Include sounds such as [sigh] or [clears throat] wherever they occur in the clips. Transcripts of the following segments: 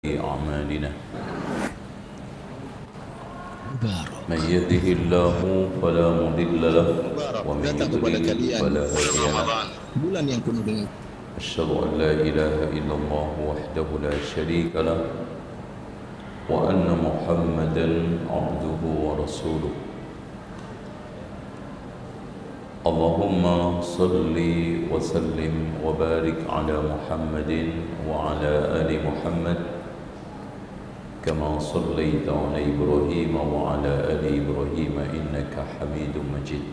أعمالنا. من يهده الله فلا مضل له ومن يضلل فلا هادي له. أشهد أن لا إله إلا الله وحده لا شريك له وأن محمدا عبده ورسوله. اللهم صل وسلم وبارك على محمد وعلى آل محمد كما صليت على إبراهيم وعلى آل إبراهيم إنك حميد مجيد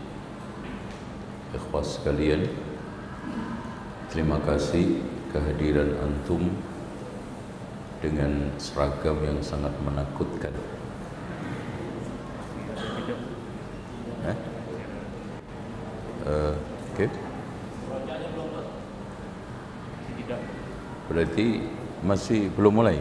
Ikhwas sekalian Terima kasih kehadiran antum dengan seragam yang sangat menakutkan. Eh? Uh, Oke. Okay. Berarti masih belum mulai?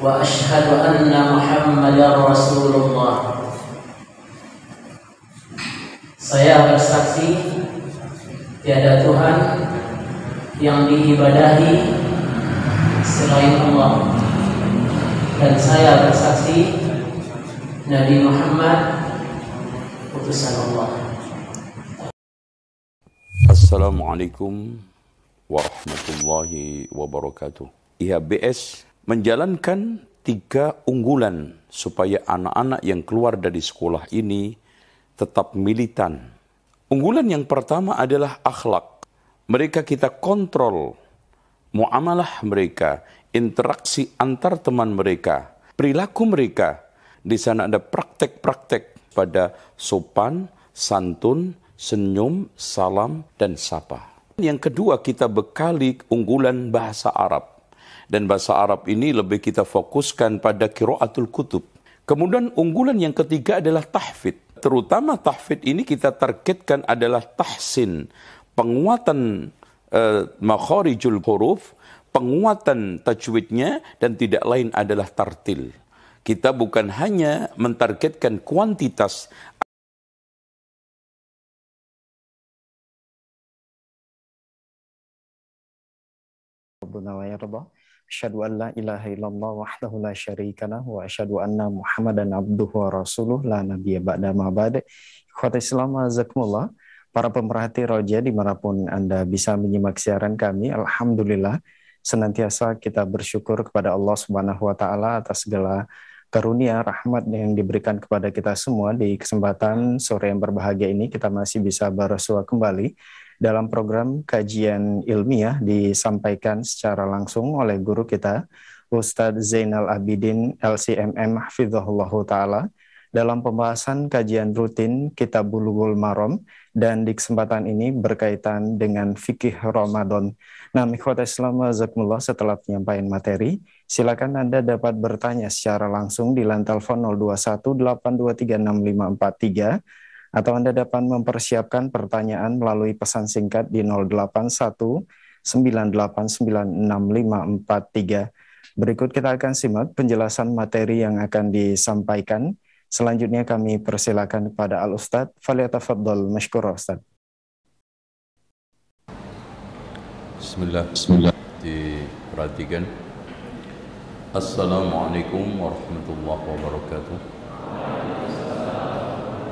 واشهد ان محمدا رسول الله saya bersaksi tiada Tuhan yang diibadahi selain Allah dan saya bersaksi Nabi Muhammad utusan Allah Assalamualaikum warahmatullahi wabarakatuh. IHBS menjalankan tiga unggulan supaya anak-anak yang keluar dari sekolah ini tetap militan. Unggulan yang pertama adalah akhlak. Mereka kita kontrol muamalah mereka, interaksi antar teman mereka, perilaku mereka. Di sana ada praktek-praktek pada sopan, santun, senyum, salam, dan sapa. Yang kedua kita bekali unggulan bahasa Arab. Dan bahasa Arab ini lebih kita fokuskan pada kiraatul kutub. Kemudian unggulan yang ketiga adalah tahfid. Terutama tahfid ini kita targetkan adalah tahsin. Penguatan uh, makharijul huruf, penguatan tajwidnya dan tidak lain adalah tartil. Kita bukan hanya mentargetkan kuantitas rabbuna wa yarda. Asyhadu an la ilaha illallah wahdahu la syarika lahu wa asyhadu anna Muhammadan abduhu wa rasuluh la nabiyya ba'da ma ba'da. Ikhwata Islam azakumullah. Para pemerhati roja di mana pun Anda bisa menyimak siaran kami, Alhamdulillah, senantiasa kita bersyukur kepada Allah Subhanahu Wa Taala atas segala karunia rahmat yang diberikan kepada kita semua di kesempatan sore yang berbahagia ini kita masih bisa bersua kembali dalam program kajian ilmiah disampaikan secara langsung oleh guru kita Ustadz Zainal Abidin LCMM Hafizahullah Ta'ala dalam pembahasan kajian rutin Kitab Bulughul Maram dan di kesempatan ini berkaitan dengan fikih Ramadan. Nah, ikhwat Islam Zakumullah setelah penyampaian materi, silakan Anda dapat bertanya secara langsung di lantai telepon 0218236543 atau Anda dapat mempersiapkan pertanyaan melalui pesan singkat di 081 9896543. Berikut kita akan simak penjelasan materi yang akan disampaikan. Selanjutnya kami persilakan kepada Al Ustadz Faliyatafaddal Mashkur Ustadz. Bismillah. Bismillah. Diperhatikan. Assalamualaikum warahmatullahi wabarakatuh.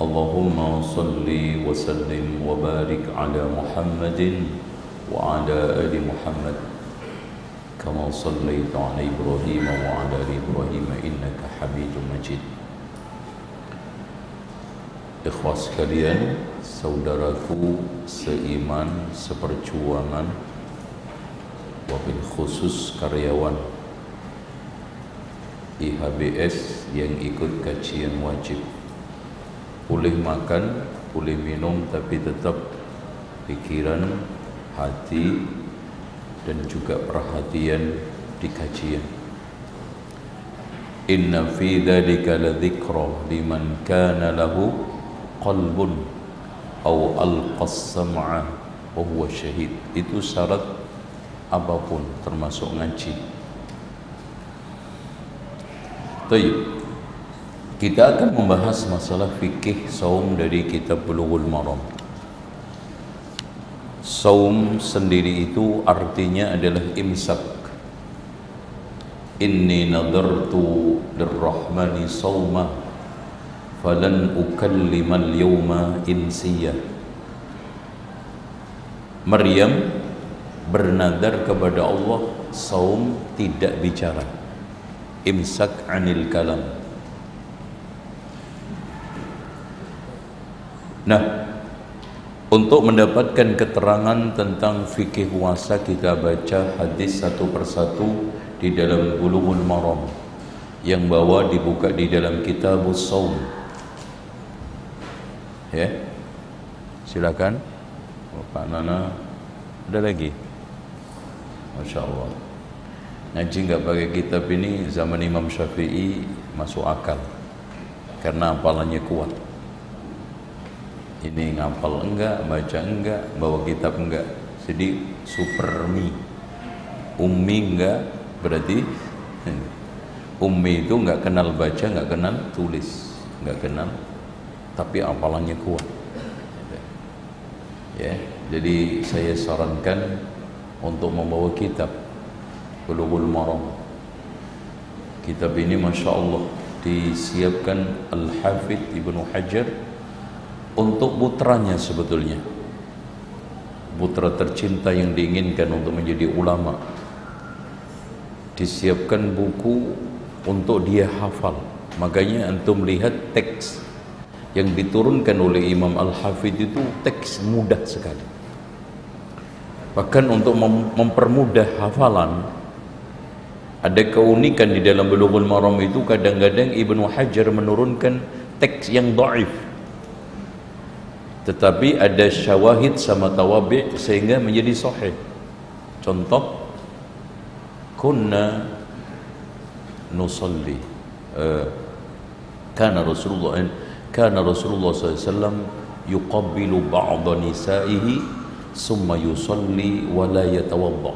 اللهم صل وسلم وبارك على محمد وعلى آل محمد كما صليت على إبراهيم وعلى آل إبراهيم إنك حميد مجيد Ikhwas sekalian, saudaraku seiman, seperjuangan, wabil khusus karyawan IHBS yang ikut kajian wajib. Boleh makan, boleh minum, tapi tetap pikiran, hati, dan juga perhatian di kajian. Inna fi dhalika ladhikra liman kana lahu qalbun au alqas sam'a wa huwa syahid itu syarat apa pun termasuk ngaji. Tayyib kita akan membahas masalah fikih saum dari kitab Bulughul Maram. Saum sendiri itu artinya adalah imsak. Inni nadartu lirrahmani saumah falan ukallimal yawma insiyah Maryam bernadar kepada Allah saum tidak bicara. Imsak anil kalam Nah untuk mendapatkan keterangan tentang fikih puasa kita baca hadis satu persatu di dalam Bulughul Maram yang bawa dibuka di dalam kitab Saum ya. Silakan. Pak Nana ada lagi? Masya Allah ngaji nggak pakai kitab ini zaman Imam Syafi'i masuk akal karena hafalannya kuat ini ngapal enggak baca enggak bawa kitab enggak. Jadi super mi ummi enggak berarti [laughs] ummi itu enggak kenal baca enggak kenal tulis. Enggak kenal tapi apalannya kuat. Ya jadi saya sarankan untuk membawa kitab. Bulughul Maram. Kitab ini Masya Allah disiapkan Al-Hafidh Ibnu Hajar untuk putranya sebetulnya. Putra tercinta yang diinginkan untuk menjadi ulama. Disiapkan buku untuk dia hafal. Makanya antum lihat teks yang diturunkan oleh Imam Al-Hafidh itu teks mudah sekali. Bahkan untuk mem mempermudah hafalan ada keunikan di dalam Bulughul Maram itu kadang-kadang Ibnu Hajar menurunkan teks yang dhaif tetapi ada syawahid sama tawabi' sehingga menjadi sahih. Contoh kunna nusalli. Uh, kana Rasulullah eh, kana Rasulullah SAW yuqabbilu ba'da nisaihi summa yusalli wa la yatawadda.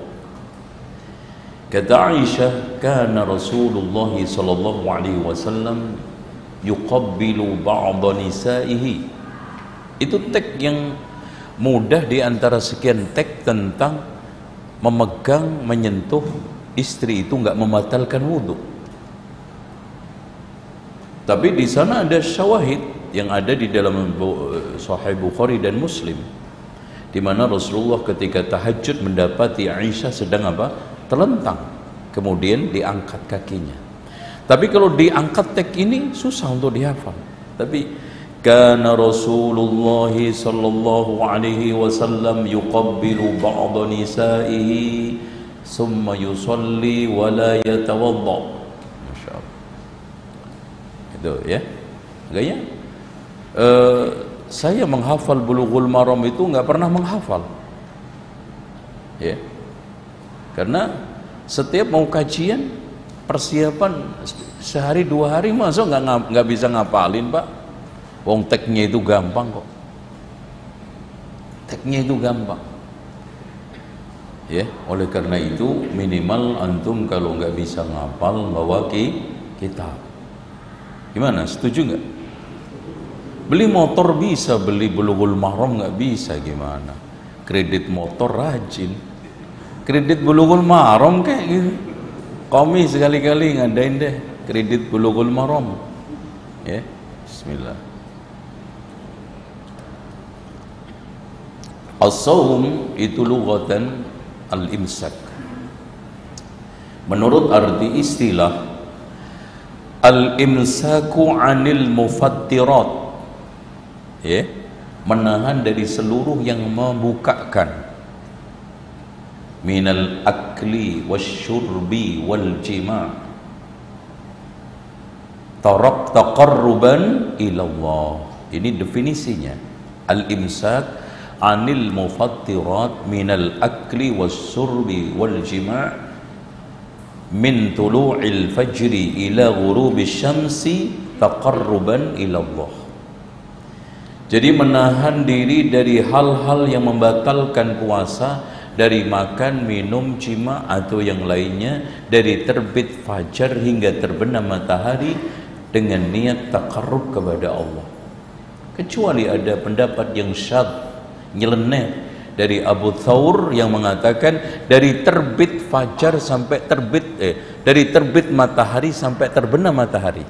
Kata Aisyah kana Rasulullah SAW yuqabbilu ba'da nisaihi itu teks yang mudah di antara sekian teks tentang memegang menyentuh istri itu enggak membatalkan wudhu tapi di sana ada syawahid yang ada di dalam Sahih Bukhari dan Muslim di mana Rasulullah ketika tahajud mendapati Aisyah sedang apa? terlentang. Kemudian diangkat kakinya. Tapi kalau diangkat tek ini susah untuk dihafal. Tapi kana Rasulullah sallallahu alaihi wasallam yuqabbilu ba'd nisaihi thumma yusalli wa la yatawadda itu ya. Gaya uh, saya menghafal bulughul maram itu nggak pernah menghafal. Ya. Karena setiap mau kajian persiapan sehari dua hari masuk nggak nggak bisa ngapalin pak wong teknya itu gampang kok teknya itu gampang Ya, oleh karena itu minimal antum kalau nggak bisa ngapal bawa ki kitab. Gimana? Setuju nggak? Beli motor bisa, beli bulughul mahram nggak bisa gimana? Kredit motor rajin. Kredit bulughul mahram kayak gitu. Kami sekali-kali ngadain deh kredit bulughul mahram. Ya, bismillah. As-sawm itu lughatan al-imsak. Menurut arti istilah al-imsaku 'anil mufattirat. Ya, menahan dari seluruh yang membukakan minal akli wasyurbi wal jima' tarab taqarruban ilallah ini definisinya al-imsak anil mufattirat minal akli was-surbi wal jima' min tulu'il fajri ila ghurubi syamsi taqarruban ila Allah. Jadi menahan diri dari hal-hal yang membatalkan puasa dari makan, minum, jima atau yang lainnya dari terbit fajar hingga terbenam matahari dengan niat takarrub kepada Allah. Kecuali ada pendapat yang syad nyeleneh dari Abu Thawr yang mengatakan dari terbit fajar sampai terbit eh dari terbit matahari sampai terbenam matahari.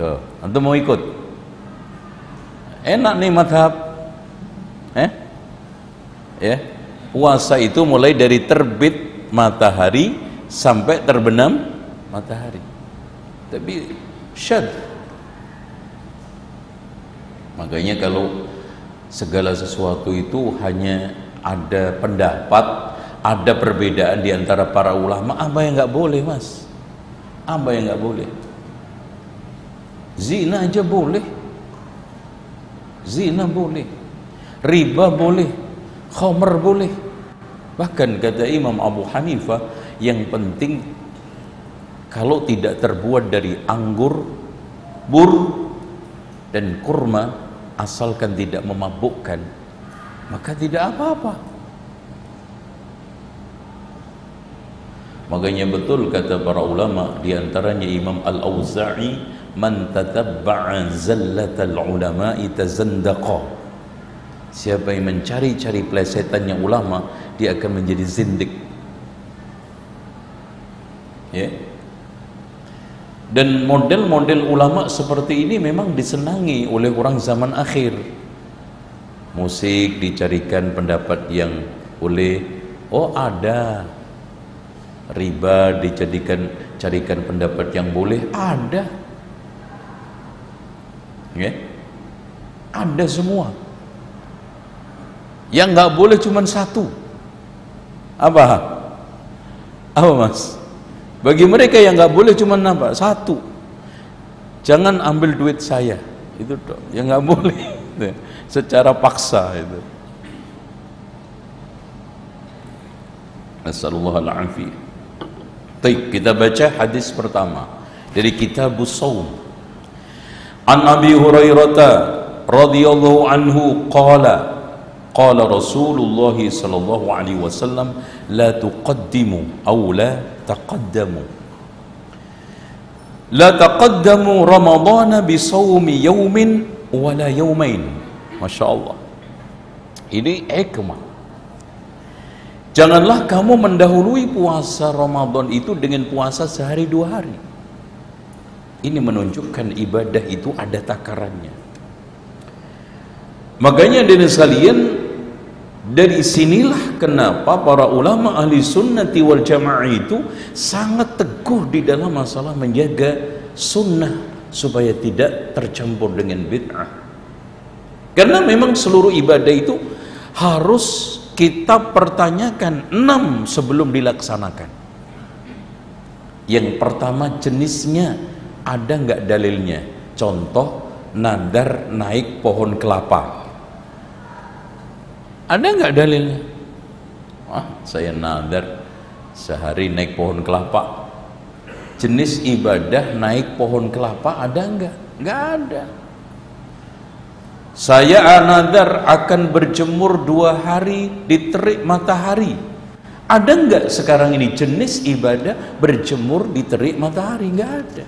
Tuh, antum mau ikut? Enak nih madhab. Eh? Ya. Puasa itu mulai dari terbit matahari sampai terbenam matahari. Tapi syad. Makanya kalau segala sesuatu itu hanya ada pendapat, ada perbedaan di antara para ulama. Apa yang nggak boleh, mas? Apa yang nggak boleh? Zina aja boleh, zina boleh, riba boleh, khomer boleh. Bahkan kata Imam Abu Hanifah, yang penting kalau tidak terbuat dari anggur, bur, dan kurma, asalkan tidak memabukkan maka tidak apa-apa. Makanya betul kata para ulama diantaranya Imam Al-Auza'i man tatabba'a zallatal ulama'i tazandaqa. Siapa yang mencari-cari plesetannya ulama dia akan menjadi zindik. Ya? yeah. Dan model-model ulama seperti ini memang disenangi oleh orang zaman akhir. Musik dicarikan pendapat yang boleh, oh ada. Riba dijadikan carikan pendapat yang boleh, ada. Ya? Ada semua. Yang nggak boleh cuma satu. Apa? Apa mas? Bagi mereka yang nggak boleh cuma apa? Satu. Jangan ambil duit saya. Itu dong. Yang nggak boleh. [laughs] Secara paksa itu. Nasallallahu Baik, kita baca hadis pertama dari kitab Saum. An Abi Hurairah radhiyallahu anhu qala qala Rasulullah sallallahu alaihi wasallam la tuqaddimu aw la taqaddamu la taqaddamu ramadhana bi sawmi yawmin wala yawmain Masya Allah ini hikmah Janganlah kamu mendahului puasa Ramadan itu dengan puasa sehari dua hari. Ini menunjukkan ibadah itu ada takarannya. Makanya dari sekalian dari sinilah kenapa para ulama ahli sunnati wal jamaah itu sangat teguh di dalam masalah menjaga sunnah supaya tidak tercampur dengan bid'ah. Karena memang seluruh ibadah itu harus kita pertanyakan enam sebelum dilaksanakan. Yang pertama jenisnya ada nggak dalilnya? Contoh nadar naik pohon kelapa ada nggak dalilnya? Wah, saya nadar sehari naik pohon kelapa. Jenis ibadah naik pohon kelapa ada nggak? Nggak ada. Saya anadar akan berjemur dua hari di terik matahari. Ada nggak sekarang ini jenis ibadah berjemur di terik matahari? Nggak ada.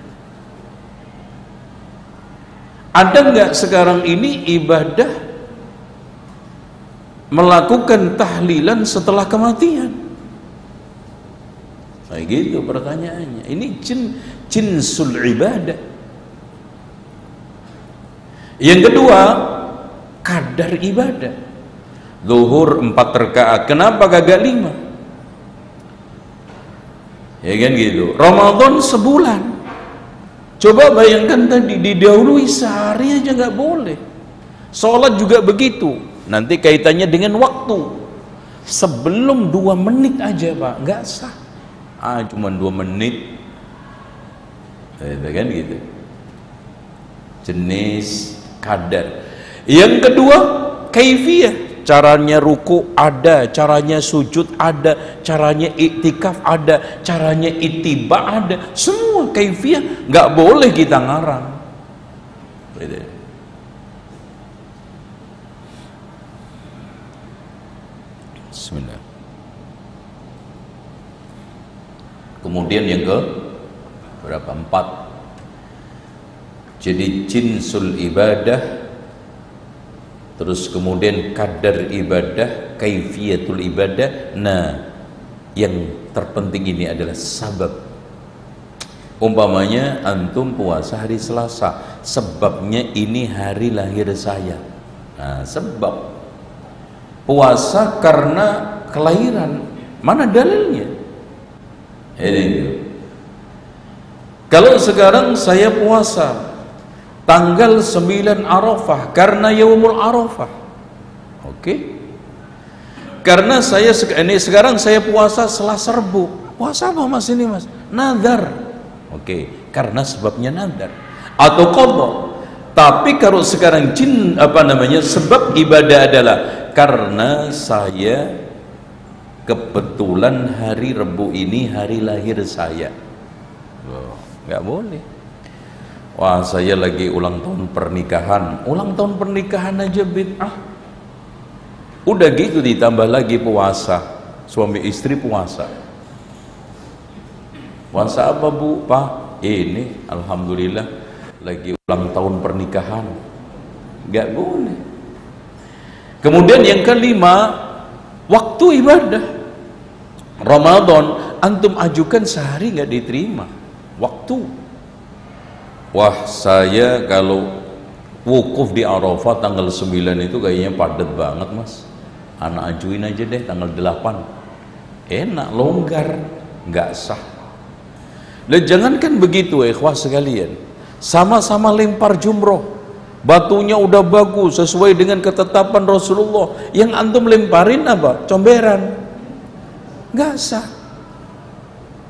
Ada nggak sekarang ini ibadah melakukan tahlilan setelah kematian? Kayak gitu pertanyaannya. Ini jin jinsul ibadah. Yang kedua, kadar ibadah. Zuhur empat rakaat. Kenapa gagal lima? Ya kan gitu. Ramadan sebulan. Coba bayangkan tadi didahului sehari aja nggak boleh. Sholat juga begitu. Nanti kaitannya dengan waktu. Sebelum dua menit aja pak, nggak sah. Ah cuma dua menit. Ya kan gitu. Jenis kadar yang kedua, kaifiyah. Caranya ruku ada, caranya sujud ada, caranya iktikaf ada, caranya itiba ada. Semua kaifiyah nggak boleh kita ngarang. Bismillah. Kemudian yang ke berapa? Empat. Jadi jinsul ibadah terus kemudian kadar ibadah kaifiyatul ibadah nah yang terpenting ini adalah sabab umpamanya antum puasa hari selasa sebabnya ini hari lahir saya nah sebab puasa karena kelahiran mana dalilnya ini kalau sekarang saya puasa tanggal 9 Arafah karena Yaumul Arafah. Oke. Karena saya ini sekarang saya puasa Selasa Rebu. Puasa apa Mas ini Mas? Nazar. Oke, karena sebabnya nazar atau qadha. Tapi kalau sekarang jin apa namanya? Sebab ibadah adalah karena saya kebetulan hari Rebu ini hari lahir saya. Loh, nggak boleh. Wah saya lagi ulang tahun pernikahan. Ulang tahun pernikahan aja bid'ah Udah gitu ditambah lagi puasa. Suami istri puasa. Puasa apa bu? Pak ini Alhamdulillah Lagi ulang tahun pernikahan. Gak boleh Kemudian yang kelima Waktu ibadah. Ramadan Antum ajukan sehari gak diterima. Waktu. Wah saya kalau wukuf di Arafah tanggal 9 itu kayaknya padat banget mas. Anak ajuin aja deh tanggal 8 Enak, longgar, nggak sah. Dan jangankan begitu ikhwah sekalian. Sama-sama lempar jumroh Batunya udah bagus sesuai dengan ketetapan Rasulullah Yang antum lemparin apa? Comberan Nggak sah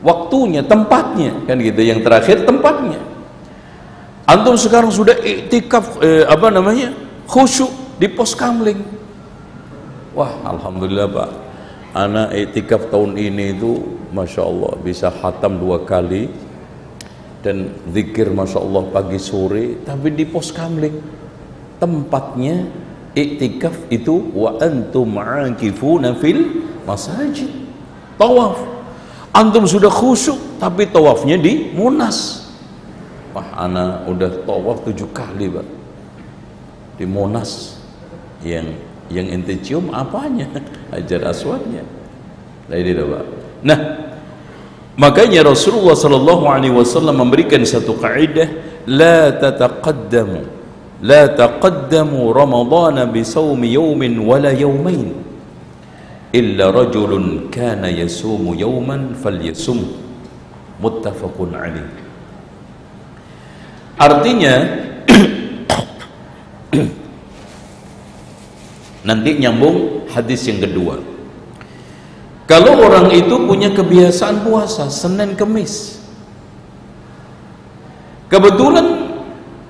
Waktunya, tempatnya kan gitu Yang terakhir tempatnya Antum sekarang sudah iktikaf eh, apa namanya? khusyuk di pos kamling. Wah, alhamdulillah Pak. Anak iktikaf tahun ini itu Masya Allah bisa hatam dua kali dan zikir Masya Allah pagi sore tapi di pos kamling tempatnya iktikaf itu wa antum ma'akifuna fil masajid tawaf antum sudah khusyuk tapi tawafnya di Munas Wah, ana udah tawaf tujuh kali, Pak. Di Monas. Yang yang ente cium apanya? [laughs] Hajar aswadnya. Nah, ini Pak. Nah, makanya Rasulullah sallallahu alaihi wasallam memberikan satu kaidah la tataqaddamu la taqaddamu ramadhan bi sawmi yawmin wala yawmain. Illa rajulun kana yasumu yawman falyasum. Muttafaqun alaih Artinya [clears throat] nanti nyambung hadis yang kedua. Kalau orang itu punya kebiasaan puasa Senin Kemis. Kebetulan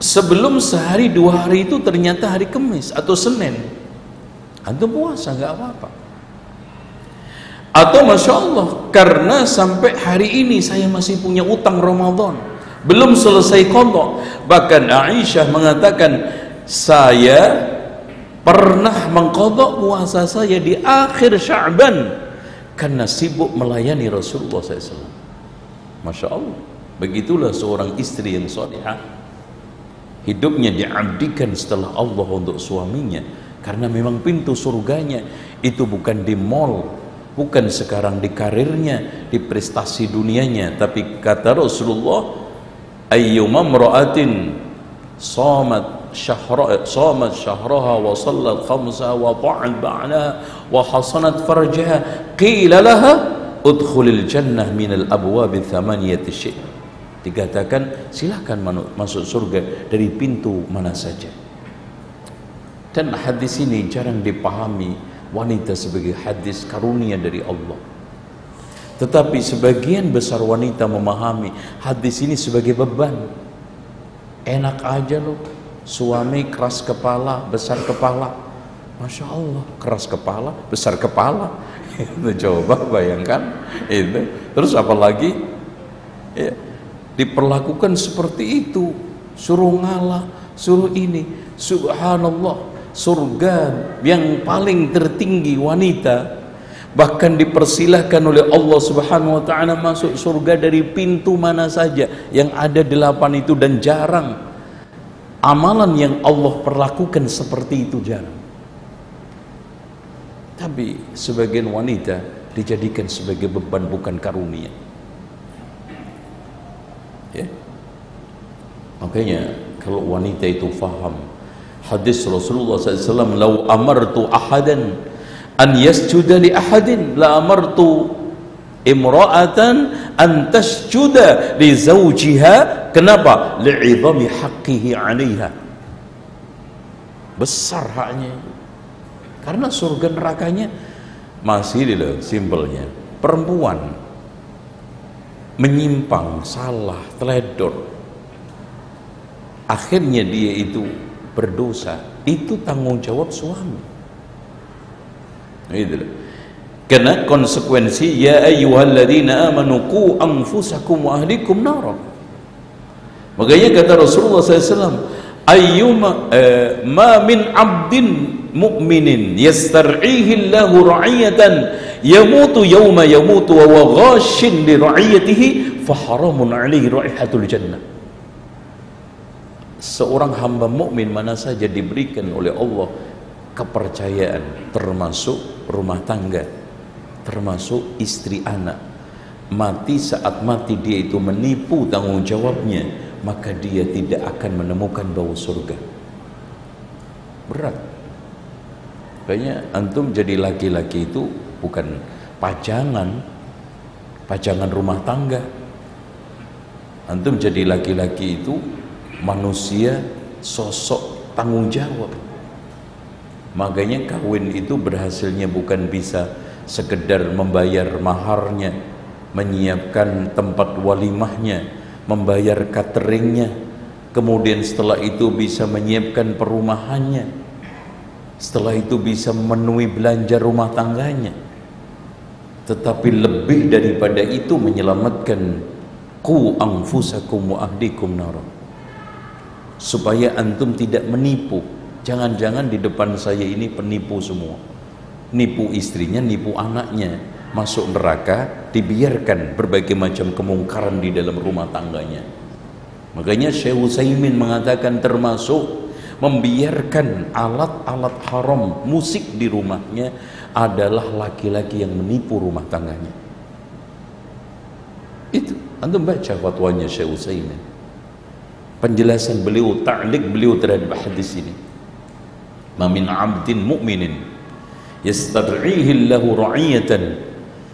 sebelum sehari dua hari itu ternyata hari Kemis atau Senin. Antum puasa nggak apa-apa. Atau Masya Allah Karena sampai hari ini saya masih punya utang Ramadan belum selesai kodok bahkan Aisyah mengatakan saya pernah mengkodok puasa saya di akhir Sya'ban karena sibuk melayani Rasulullah SAW. Masya Allah. Begitulah seorang istri yang salihah. Hidupnya diabdikan setelah Allah untuk suaminya. Karena memang pintu surganya itu bukan di mall, bukan sekarang di karirnya, di prestasi dunianya, tapi kata Rasulullah, ayyuma mra'atin samat شهر صامت شهرها وصلت خمسها وطاعت بعلها وحصنت فرجها قيل لها ادخل الجنة من الأبواب الثمانية الشيء dikatakan silahkan masuk surga dari pintu mana saja dan hadis ini jarang dipahami wanita sebagai hadis karunia dari Allah tetapi sebagian besar wanita memahami hadis ini sebagai beban enak aja loh suami keras kepala, besar kepala. Masya Allah, keras kepala, besar kepala. [laughs] itu coba bayangkan itu. Terus apalagi ya, diperlakukan seperti itu, suruh ngalah, suruh ini. Subhanallah, surga yang paling tertinggi wanita bahkan dipersilahkan oleh Allah Subhanahu wa taala masuk surga dari pintu mana saja yang ada delapan itu dan jarang amalan yang Allah perlakukan seperti itu jarang. Tapi sebagian wanita dijadikan sebagai beban bukan karunia. Ya. Makanya kalau wanita itu faham hadis Rasulullah SAW lau amartu ahadan an yasjuda li ahadin la amartu imra'atan an tasjuda li zawjiha kenapa? Li'idhami haqqihi 'alaiha. Besar haknya karena surga nerakanya masih loh simpelnya perempuan menyimpang salah teledor. Akhirnya dia itu berdosa. Itu tanggung jawab suami. Itu loh karena konsekuensi ya ayyuhalladzina amanu qu anfusakum wa ahlikum nar. Makanya kata Rasulullah SAW, ayyuma eh, ma min 'abdin mu'minin yastar'ihi Allahu ra'iyatan yamutu yawma yamutu wa huwa ghashin li ra'iyatihi fa haramun 'alaihi ra'ihatul jannah. Seorang hamba mukmin mana saja diberikan oleh Allah kepercayaan termasuk rumah tangga termasuk istri anak. Mati saat mati dia itu menipu tanggung jawabnya maka dia tidak akan menemukan bau surga. Berat. Kayaknya antum jadi laki-laki itu bukan pajangan pajangan rumah tangga. Antum jadi laki-laki itu manusia sosok tanggung jawab makanya kawin itu berhasilnya bukan bisa sekedar membayar maharnya, menyiapkan tempat walimahnya, membayar cateringnya, kemudian setelah itu bisa menyiapkan perumahannya, setelah itu bisa memenuhi belanja rumah tangganya. Tetapi lebih daripada itu menyelamatkan ku anfusakum wa ahdikum nar. Supaya antum tidak menipu. Jangan-jangan di depan saya ini penipu semua nipu istrinya, nipu anaknya, masuk neraka, dibiarkan berbagai macam kemungkaran di dalam rumah tangganya. Makanya Syekh Utsaimin mengatakan termasuk membiarkan alat-alat haram musik di rumahnya adalah laki-laki yang menipu rumah tangganya. Itu antum baca fatwanya Syekh Utsaimin. Penjelasan beliau, ta'liq beliau terhadap hadis ini. Mamin 'abdin mu'minin yastad'ihi lahu ra'iyatan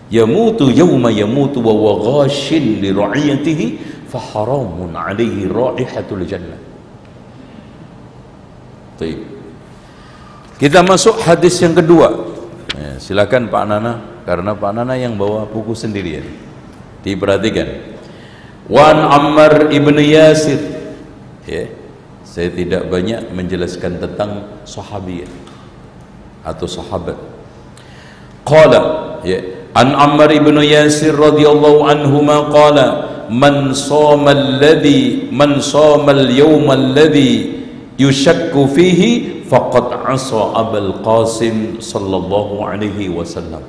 yamutu yawma yamutu wa huwa ghashin li ra'iyatihi fa haramun 'alaihi ra'ihatul jannah Baik. Kita masuk hadis yang kedua. Ya, silakan Pak Nana karena Pak Nana yang bawa buku sendirian. Diperhatikan. Wan Ammar ibnu Yasir. Ya. Saya tidak banyak menjelaskan tentang sahabiah atau sahabat. Qala ya an Ammar ibn Yasir radhiyallahu anhu ma qala man sama alladhi man sama al-yawm alladhi yushakku fihi faqad asa Abul Qasim sallallahu alaihi wasallam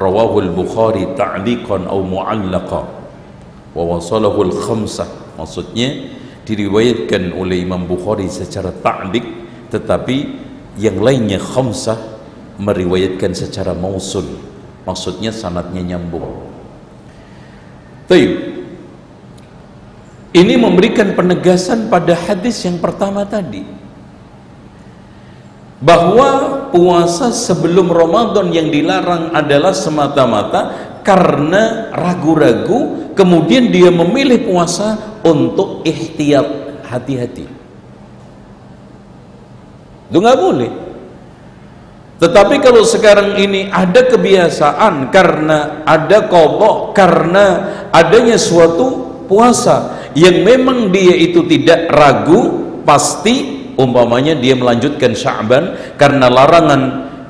rawahu al-Bukhari ta'liqan aw mu'allaqa wa wasalahu al-khamsah maksudnya diriwayatkan oleh Imam Bukhari secara ta'liq tetapi yang lainnya khamsah meriwayatkan secara mausul. Maksudnya sanatnya nyambung. Taib. Ini memberikan penegasan pada hadis yang pertama tadi. Bahwa puasa sebelum Ramadan yang dilarang adalah semata-mata karena ragu-ragu kemudian dia memilih puasa untuk ihtiyat hati-hati itu nggak boleh. Tetapi kalau sekarang ini ada kebiasaan karena ada kobok karena adanya suatu puasa yang memang dia itu tidak ragu pasti umpamanya dia melanjutkan Sya'ban karena larangan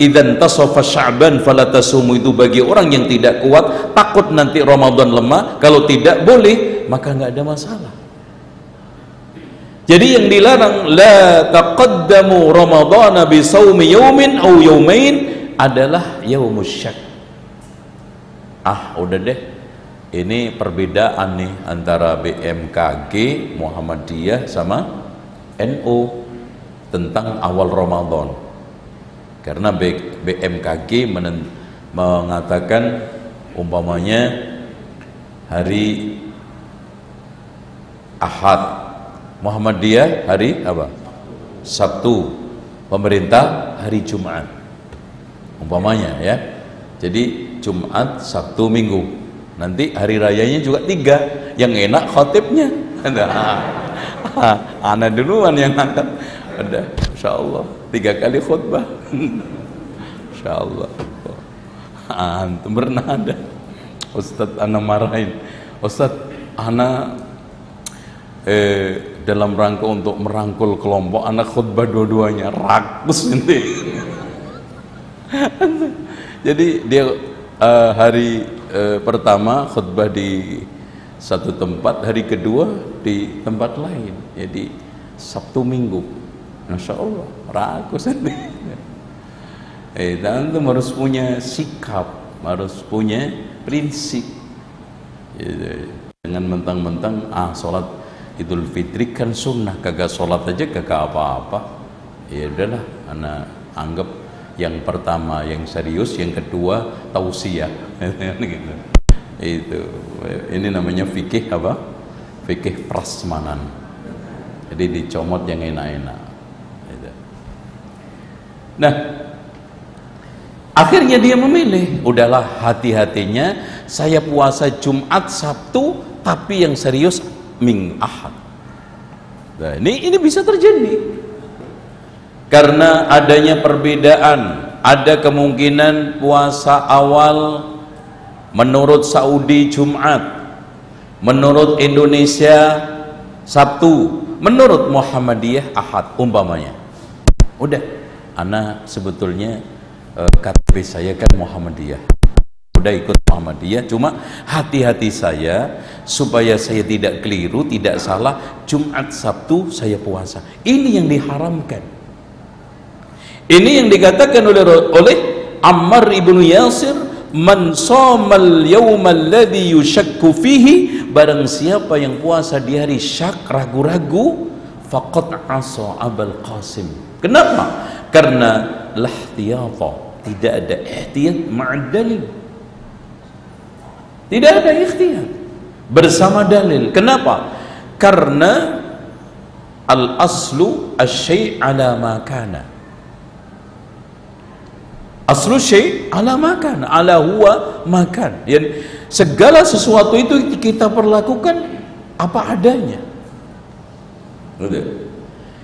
idan tasofa Sya'ban falatasumu itu bagi orang yang tidak kuat takut nanti Ramadan lemah kalau tidak boleh maka nggak ada masalah jadi yang dilarang la taqaddamu Ramadan bi saumi yaumin au yaumain adalah yaumus syak. Ah udah deh. Ini perbedaan nih antara BMKG Muhammadiyah sama NU tentang awal Ramadan. Karena BMKG mengatakan umpamanya hari Ahad Muhammadiyah hari apa? Sabtu. Pemerintah hari Jumat umpamanya ya. Jadi Jumat Sabtu Minggu. Nanti hari rayanya juga tiga. Yang enak khotibnya. Ada. [laughs] Ana duluan yang angkat. Ada. Insya Allah. Tiga kali khutbah. [laughs] Insya Allah. Antum pernah ada? Ustadz ana marahin. Ustadz ana eh, dalam rangka untuk merangkul kelompok anak khutbah dua-duanya rakus nanti [laughs] jadi dia uh, hari uh, pertama khutbah di satu tempat, hari kedua di tempat lain. Jadi Sabtu Minggu. Masya Allah, ragu sendiri. [laughs] Eh, dan itu harus punya sikap, harus punya prinsip. Gitu. Dengan mentang-mentang ah sholat Idul Fitri kan sunnah, kagak sholat aja kagak apa-apa. Ya udahlah, anak anggap yang pertama yang serius yang kedua tausiah [laughs] gitu. itu ini namanya fikih apa fikih prasmanan jadi dicomot yang enak-enak gitu. nah akhirnya dia memilih udahlah hati-hatinya saya puasa Jumat Sabtu tapi yang serius Ming Ahad. Nah, ini ini bisa terjadi. Karena adanya perbedaan ada kemungkinan puasa awal menurut Saudi Jumat menurut Indonesia Sabtu menurut Muhammadiyah Ahad umpamanya. Udah anak sebetulnya eh, KTP saya kan Muhammadiyah udah ikut Muhammadiyah. Cuma hati-hati saya supaya saya tidak keliru tidak salah. Jumat Sabtu saya puasa. Ini yang diharamkan. Ini yang dikatakan oleh oleh Ammar ibnu Yasir, "Man shamal yawmal ladzi yushakku fihi" barang siapa yang puasa di hari syak ragu-ragu faqad asa Abul Qasim. Kenapa? Karena lahtiyata, tidak ada ihtiyat ma'ad Tidak ada ikhtiar. Bersama dalil. Kenapa? Karena al aslu asy ala ma kana. Aslu syai ala makan ala huwa makan yang segala sesuatu itu kita perlakukan apa adanya.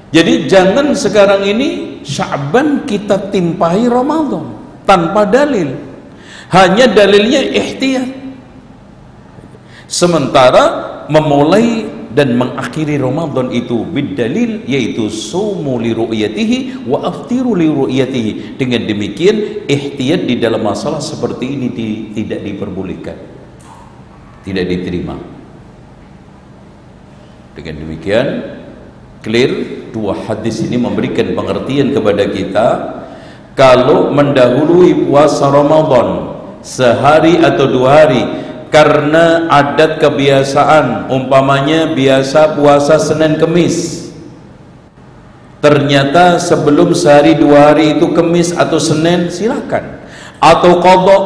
Jadi jangan sekarang ini Sya'ban kita timpahi Ramadan tanpa dalil. Hanya dalilnya ihtiyat sementara memulai dan mengakhiri Ramadan itu bidalil yaitu sumu li ru'yatihi wa aftiru li ru'yatihi. Dengan demikian ihtiyat di dalam masalah seperti ini di, tidak diperbolehkan. Tidak diterima. Dengan demikian clear dua hadis ini memberikan pengertian kepada kita. Kalau mendahului puasa Ramadan sehari atau dua hari karena adat kebiasaan umpamanya biasa puasa Senin Kemis. Ternyata sebelum sehari dua hari itu Kemis atau Senin silakan. Atau kodok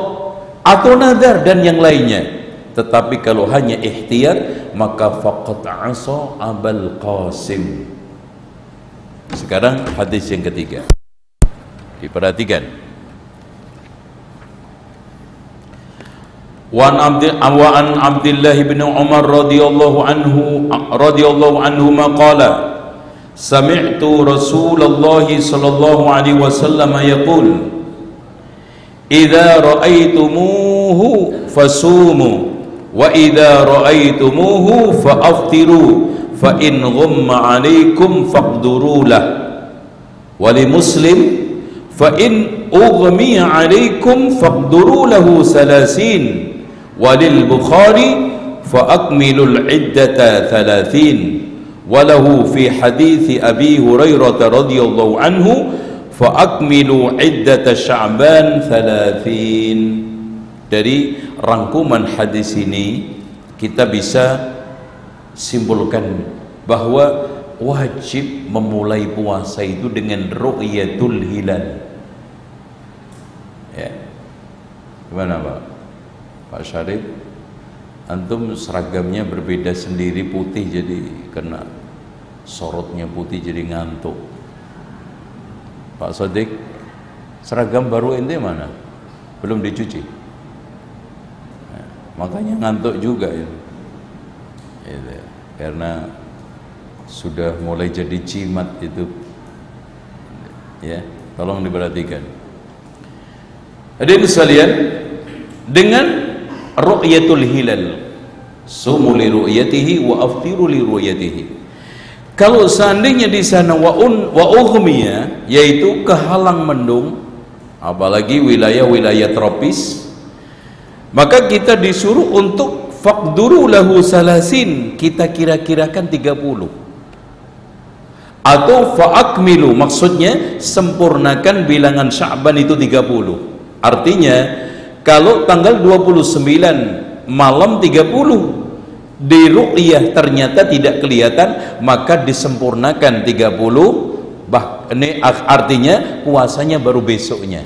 atau nadar dan yang lainnya. Tetapi kalau hanya ihtiyat maka faqat asa abal qasim. Sekarang hadis yang ketiga. Diperhatikan Wan Abdi wa an Abdullah bin Umar radhiyallahu anhu radhiyallahu anhu maqala Sami'tu Rasulullah sallallahu alaihi wasallam yaqul Idza ra'aitumuhu fasumu wa idza ra'aitumuhu fa'aftiru fa in ghumma 'alaikum faqduru lah. Wa li muslim fa in ughmi 'alaikum faqduru lahu walil Bukhari fa akmilul iddata thalathin. Walahu fi hadith Abi Hurairah radhiyallahu anhu fa akmilu iddata sya'ban thalathin. Dari rangkuman hadis ini kita bisa simpulkan bahwa wajib memulai puasa itu dengan ru'yatul hilal. Ya. Gimana Pak? Pak Syarif. Antum seragamnya berbeda sendiri putih jadi kena. Sorotnya putih jadi ngantuk. Pak Sodik seragam baru ente mana? Belum dicuci? Makanya ngantuk juga ya. ya karena sudah mulai jadi cimat itu. Ya tolong diperhatikan. Hadirin sekalian dengan ru'yatul hilal. Sumu li ru'yatihi wa aftiru li ru'yatihi. Kalau seandainya di sana wa un wa ughmiya yaitu kehalang mendung apalagi wilayah-wilayah tropis maka kita disuruh untuk faqduru lahu salasin kita kira-kirakan 30 atau fa'akmilu maksudnya sempurnakan bilangan Sya'ban itu 30 artinya kalau tanggal 29 malam 30 di ru'yah ternyata tidak kelihatan maka disempurnakan 30 bah ini artinya puasanya baru besoknya.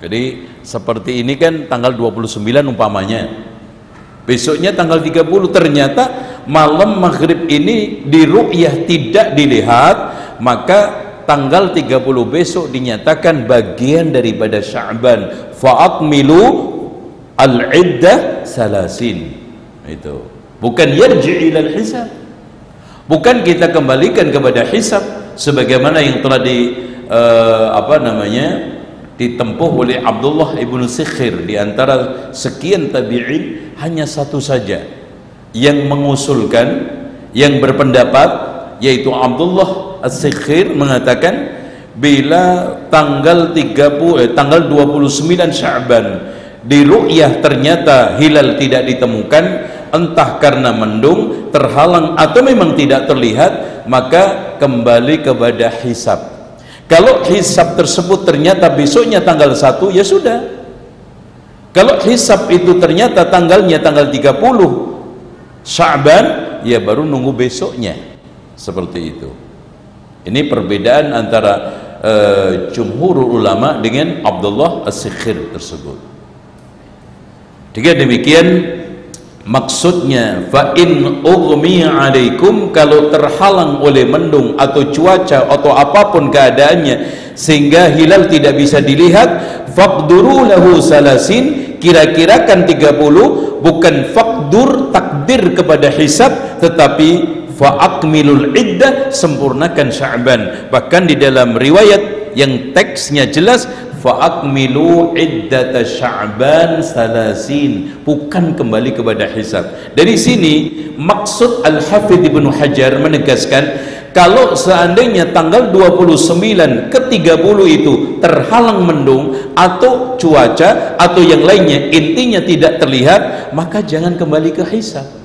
Jadi seperti ini kan tanggal 29 umpamanya. Besoknya tanggal 30 ternyata malam maghrib ini di ru'yah tidak dilihat maka tanggal 30 besok dinyatakan bagian daripada Sya'ban. Fa'akmilu al-iddah salasin. Itu. Bukan yarji hisab. Bukan kita kembalikan kepada hisab sebagaimana yang telah di uh, apa namanya ditempuh oleh Abdullah ibnu Sikhir. Di antara sekian tabi'in hanya satu saja yang mengusulkan yang berpendapat yaitu Abdullah As-Sikhir mengatakan bila tanggal 30 eh, tanggal 29 Sya'ban di ru'yah ternyata hilal tidak ditemukan entah karena mendung terhalang atau memang tidak terlihat maka kembali kepada hisab kalau hisab tersebut ternyata besoknya tanggal 1 ya sudah. Kalau hisab itu ternyata tanggalnya tanggal 30 Sya'ban ya baru nunggu besoknya. Seperti itu. Ini perbedaan antara uh, jumhur ulama dengan Abdullah As-Sikhir tersebut. Jika demikian maksudnya fa in ughmi alaikum kalau terhalang oleh mendung atau cuaca atau apa pun keadaannya sehingga hilal tidak bisa dilihat faqduru lahu salasin kira-kirakan 30 bukan faqdur takdir kepada hisab tetapi fa'akmilul iddah sempurnakan sya'ban. Bahkan di dalam riwayat yang teksnya jelas fa'akmilu iddata sya'ban salasin. Bukan kembali kepada hisab. Dari sini maksud Al-Hafidh Ibn Hajar menegaskan kalau seandainya tanggal 29 ke 30 itu terhalang mendung atau cuaca atau yang lainnya intinya tidak terlihat maka jangan kembali ke hisab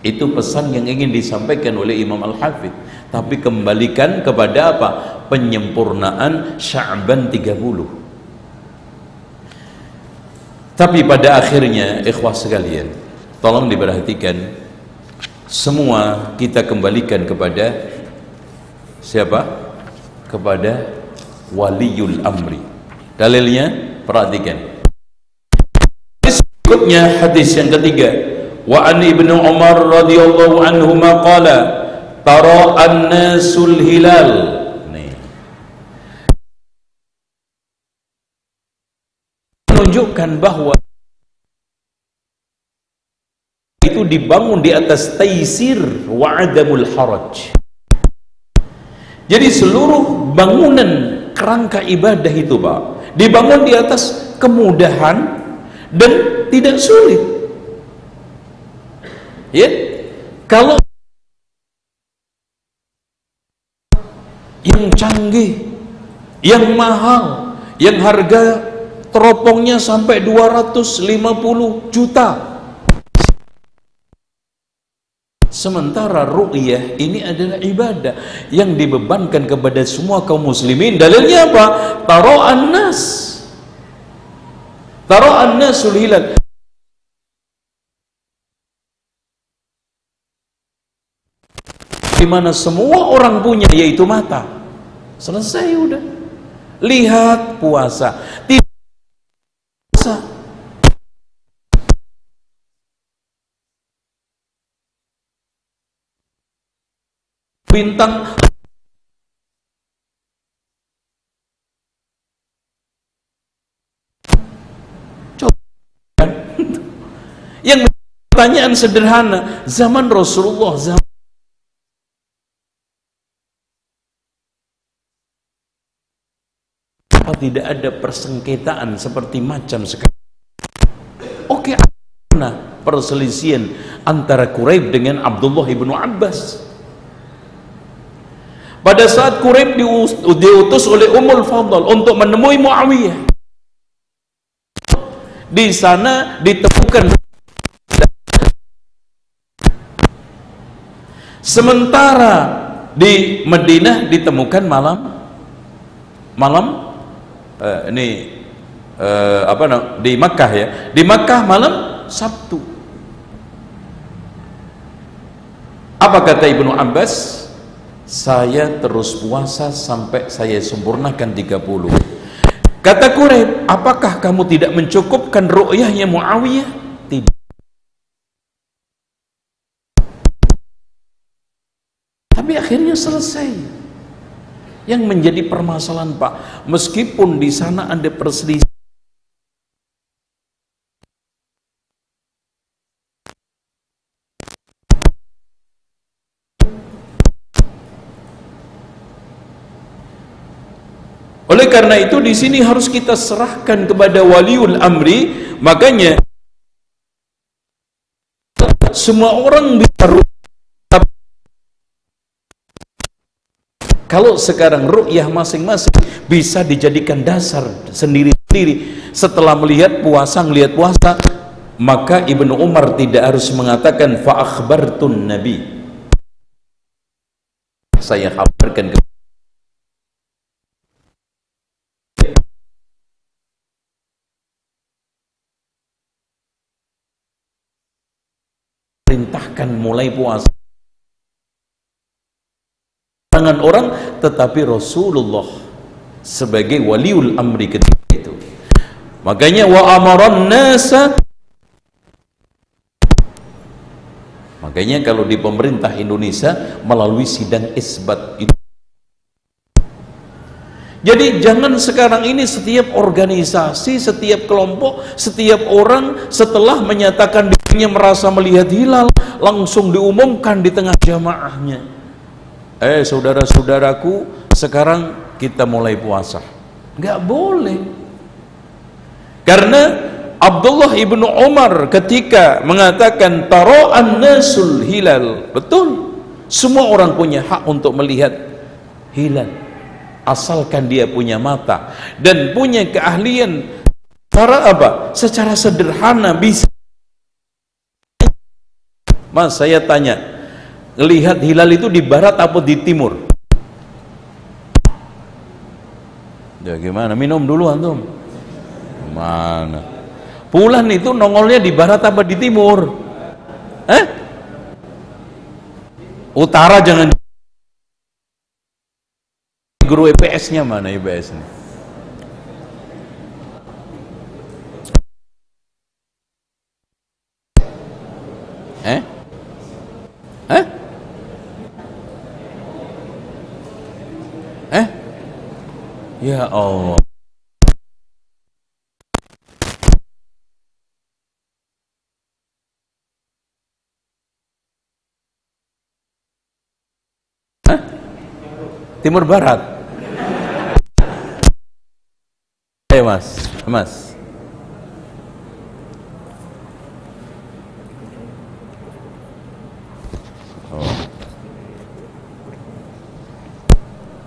Itu pesan yang ingin disampaikan oleh Imam Al-Hafidh. Tapi kembalikan kepada apa? Penyempurnaan Sya'ban 30. Tapi pada akhirnya ikhwah sekalian, tolong diperhatikan semua kita kembalikan kepada siapa? Kepada waliul amri. Dalilnya perhatikan. Berikutnya hadis yang ketiga an ibnu umar radhiyallahu anhu qala tara an-nasul hilal. Nih. Menunjukkan bahwa itu dibangun di atas taisir wa adamul haraj. Jadi seluruh bangunan kerangka ibadah itu Pak dibangun di atas kemudahan dan tidak sulit Ya, kalau yang canggih, yang mahal, yang harga teropongnya sampai 250 juta. Sementara ru'yah ini adalah ibadah yang dibebankan kepada semua kaum muslimin. Dalilnya apa? Taro'an nas. Taro'an nasul hilal. Di mana semua orang punya yaitu mata. Selesai udah. Lihat puasa. Tidak puasa. Bintang [laughs] Yang pertanyaan sederhana, zaman Rasulullah, zaman tidak ada persengketaan seperti macam sekarang. Oke mana perselisihan antara Quraib dengan Abdullah ibnu Abbas. Pada saat Quraib diutus oleh Ummul Fadl untuk menemui Muawiyah di sana ditemukan sementara di Madinah ditemukan malam malam uh, ini uh, apa namanya di Makkah ya. Di Makkah malam Sabtu. Apa kata Ibnu Abbas? Saya terus puasa sampai saya sempurnakan 30 kata Quraib apakah kamu tidak mencukupkan ru'yahnya Muawiyah? Tidak. Tapi akhirnya selesai yang menjadi permasalahan Pak, meskipun di sana ada perselisihan Oleh karena itu di sini harus kita serahkan kepada waliul amri, makanya semua orang bisa Kalau sekarang ru'yah masing-masing bisa dijadikan dasar sendiri-sendiri setelah melihat puasa, melihat puasa, maka Ibnu Umar tidak harus mengatakan fa akhbartun nabi. Saya kabarkan ke perintahkan mulai puasa tangan orang tetapi Rasulullah sebagai waliul amri ketika itu. Makanya wa amaran nasa makanya kalau di pemerintah Indonesia melalui sidang isbat itu. Jadi jangan sekarang ini setiap organisasi, setiap kelompok, setiap orang setelah menyatakan dirinya merasa melihat hilal langsung diumumkan di tengah jamaahnya eh saudara-saudaraku sekarang kita mulai puasa. Nggak boleh. Karena Abdullah ibnu Umar ketika mengatakan taro'an nasul hilal betul. Semua orang punya hak untuk melihat hilal asalkan dia punya mata dan punya keahlian. Cara apa? secara sederhana bisa. Mas, saya tanya, lihat hilal itu di barat apa di timur? Ya gimana? Minum dulu antum. Mana? Bulan itu nongolnya di barat apa di timur? Eh? Utara jangan guru EPS-nya mana EPS-nya? Eh? Eh? Ya Allah. Eh? Timur Barat. Eh mas, mas.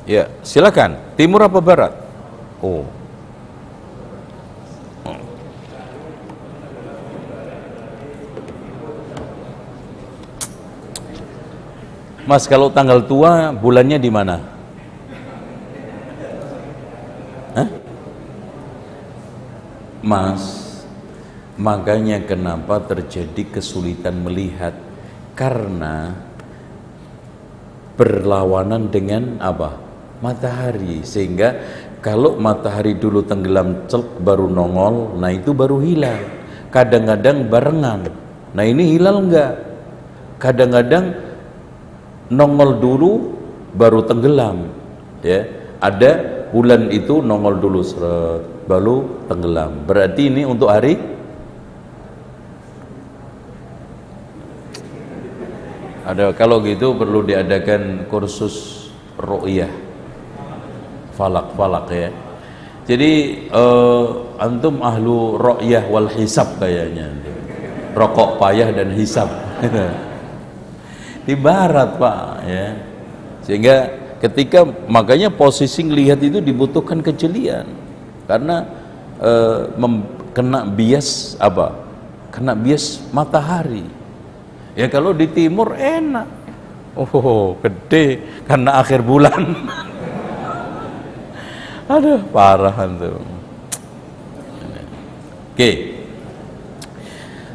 Ya, silakan. Timur apa barat? Oh. Mas, kalau tanggal tua bulannya di mana? Mas, makanya kenapa terjadi kesulitan melihat karena berlawanan dengan apa? Matahari. Sehingga kalau matahari dulu tenggelam celk baru nongol nah itu baru hilal kadang-kadang barengan. Nah ini hilal enggak kadang-kadang nongol dulu baru tenggelam. Ya ada bulan itu nongol dulu seret baru tenggelam. Berarti ini untuk hari? Ada kalau gitu perlu diadakan kursus ru'yah falak-falak ya. Jadi uh, antum ahlu ro'yah wal hisab kayaknya. Rokok payah dan hisab. [laughs] Di barat Pak ya. Sehingga ketika makanya posisi lihat itu dibutuhkan kejelian. Karena uh, kena bias apa? Kena bias matahari. Ya kalau di timur enak. Oh, gede karena akhir bulan. [laughs] Aduh, parah tuh. Oke.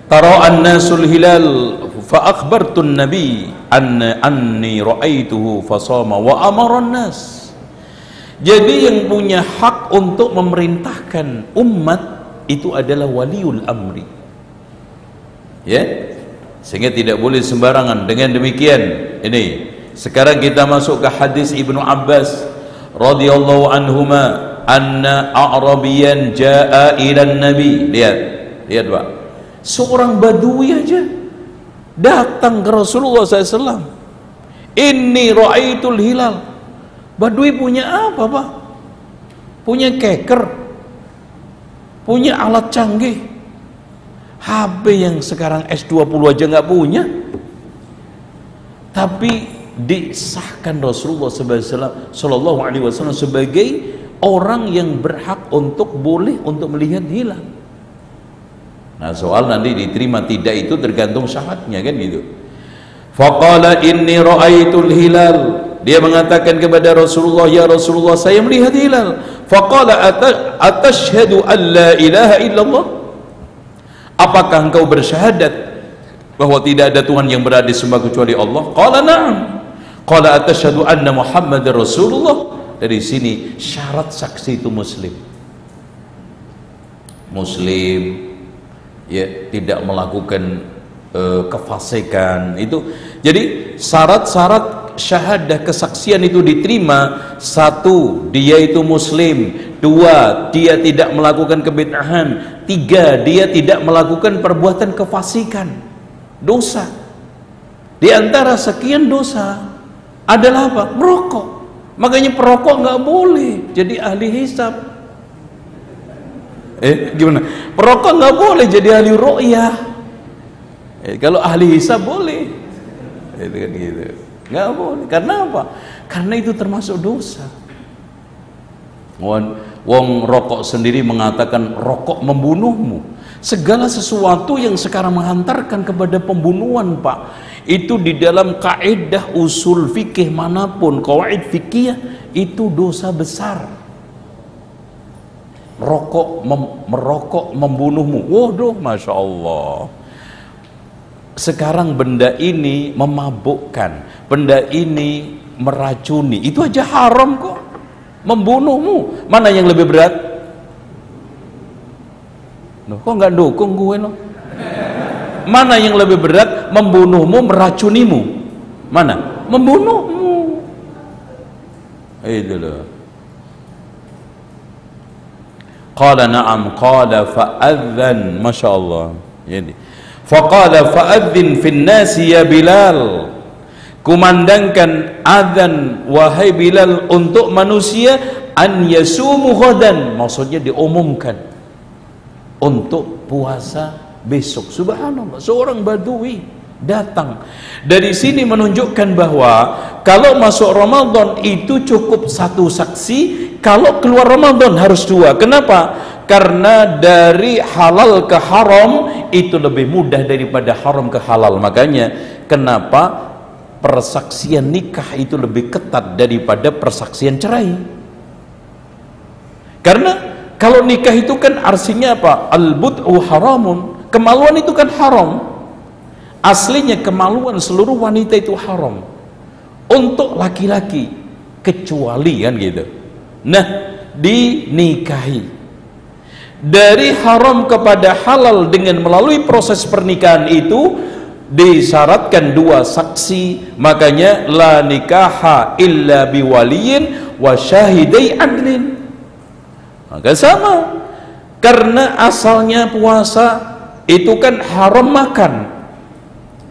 Tara an-nasul hilal fa akhbartu an-nabi anna anni ra'aituhu fa sama wa amara an-nas. Jadi yang punya hak untuk memerintahkan umat itu adalah waliul amri. Ya. Sehingga tidak boleh sembarangan. Dengan demikian, ini sekarang kita masuk ke hadis Ibnu Abbas radhiyallahu anhuma anna a'rabiyan jaa ila nabi. Lihat lihat Pak. Seorang badui aja datang ke Rasulullah SAW ini ra'aitul hilal. Badui punya apa Pak? Punya keker. Punya alat canggih. HP yang sekarang S20 aja nggak punya. Tapi disahkan Rasulullah Sallallahu Alaihi Wasallam sebagai orang yang berhak untuk boleh untuk melihat hilal. Nah soal nanti diterima tidak itu tergantung syaratnya kan gitu. Faqala inni ra'aitul hilal. Dia mengatakan kepada Rasulullah, "Ya Rasulullah, saya melihat hilal." Faqala atashhadu an la ilaha illallah? Apakah engkau bersyahadat bahwa tidak ada Tuhan yang berada disembah kecuali Allah? Qala na'am. Qala atasyhadu anna Muhammadar Rasulullah. Dari sini syarat saksi itu muslim. Muslim ya tidak melakukan uh, kefasikan itu. Jadi syarat-syarat syahadah kesaksian itu diterima satu dia itu muslim dua dia tidak melakukan kebid'ahan tiga dia tidak melakukan perbuatan kefasikan dosa di antara sekian dosa adalah apa? Merokok. Makanya perokok nggak boleh jadi ahli hisab. Eh, gimana? Perokok nggak boleh jadi ahli ru'yah. Eh, kalau ahli hisab boleh. Itu kan gitu. Nggak boleh. Karena apa? Karena itu termasuk dosa. Wong rokok sendiri mengatakan rokok membunuhmu. Segala sesuatu yang sekarang menghantarkan kepada pembunuhan, Pak. Itu di dalam kaidah usul fikih mana pun, kawaid fikih itu dosa besar. Rokok mem, merokok membunuhmu. Waduh, masya Allah. Sekarang benda ini memabukkan, benda ini meracuni. Itu aja haram kok membunuhmu mana yang lebih berat Loh, kok nggak dukung gue loh mana yang lebih berat? Membunuhmu meracunimu. Mana? Membunuhmu. Itu loh. Qala na'am qala fa'adhan. Masya Allah. Jadi faqala fa'adhin fin nasi ya Bilal. Kumandangkan azan wahai Bilal untuk manusia an yasumu ghadan. Maksudnya diumumkan untuk puasa besok. Subhanallah seorang badui datang. Dari sini menunjukkan bahwa kalau masuk Ramadan itu cukup satu saksi kalau keluar Ramadan harus dua. Kenapa? Karena dari halal ke haram itu lebih mudah daripada haram ke halal. Makanya kenapa persaksian nikah itu lebih ketat daripada persaksian cerai? Karena kalau nikah itu kan artinya apa? Al-bud'u haramun. Kemaluan itu kan haram. Aslinya kemaluan seluruh wanita itu haram. Untuk laki-laki. Kecuali kan gitu. Nah dinikahi. Dari haram kepada halal dengan melalui proses pernikahan itu disyaratkan dua saksi. Makanya la nikaha illa biwaliyin wa syahidai adlin maka sama. Karena asalnya puasa itu kan haram makan.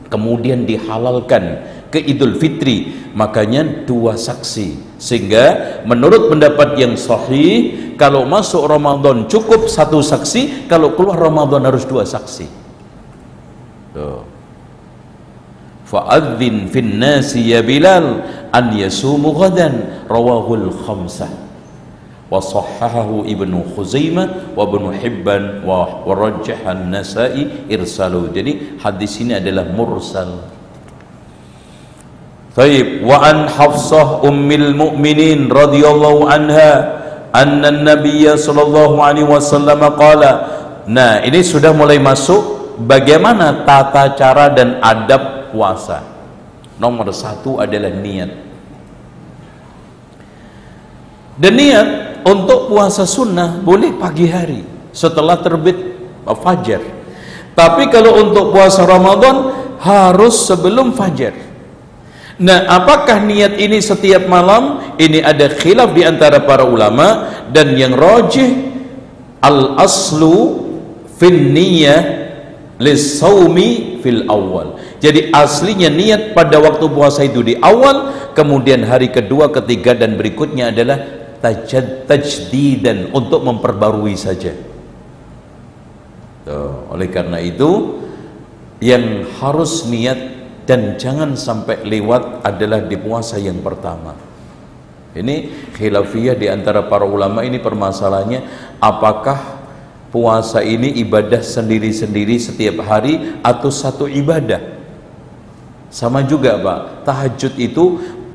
Kemudian dihalalkan ke Idul Fitri. Makanya dua saksi. Sehingga menurut pendapat yang sahih kalau masuk Ramadan cukup satu saksi kalau keluar Ramadan harus dua saksi. Tuh. Fa'adzin fin ya Bilal an yasumu ghadan rawahul khamsah Khuzaimah wa ibnu Hibban wa warajjah an-Nasa'i irsalu. Jadi hadis ini adalah mursal. Taib. Wa an Hafsah ummil mu'minin radhiyallahu anha anna an-nabiy sallallahu alaihi wasallam qala nah ini sudah mulai masuk bagaimana tata cara dan adab puasa. Nomor satu adalah niat. Dan niat untuk puasa sunnah boleh pagi hari setelah terbit fajar. Tapi kalau untuk puasa Ramadan harus sebelum fajar. Nah, apakah niat ini setiap malam? Ini ada khilaf di antara para ulama dan yang rajih al aslu fin niyah lisawmi fil awal. Jadi aslinya niat pada waktu puasa itu di awal kemudian hari kedua ketiga dan berikutnya adalah tajdidan untuk memperbarui saja. Tuh, oleh karena itu yang harus niat dan jangan sampai lewat adalah di puasa yang pertama. Ini khilafiyah di antara para ulama ini permasalahannya apakah puasa ini ibadah sendiri-sendiri setiap hari atau satu ibadah? Sama juga Pak, tahajud itu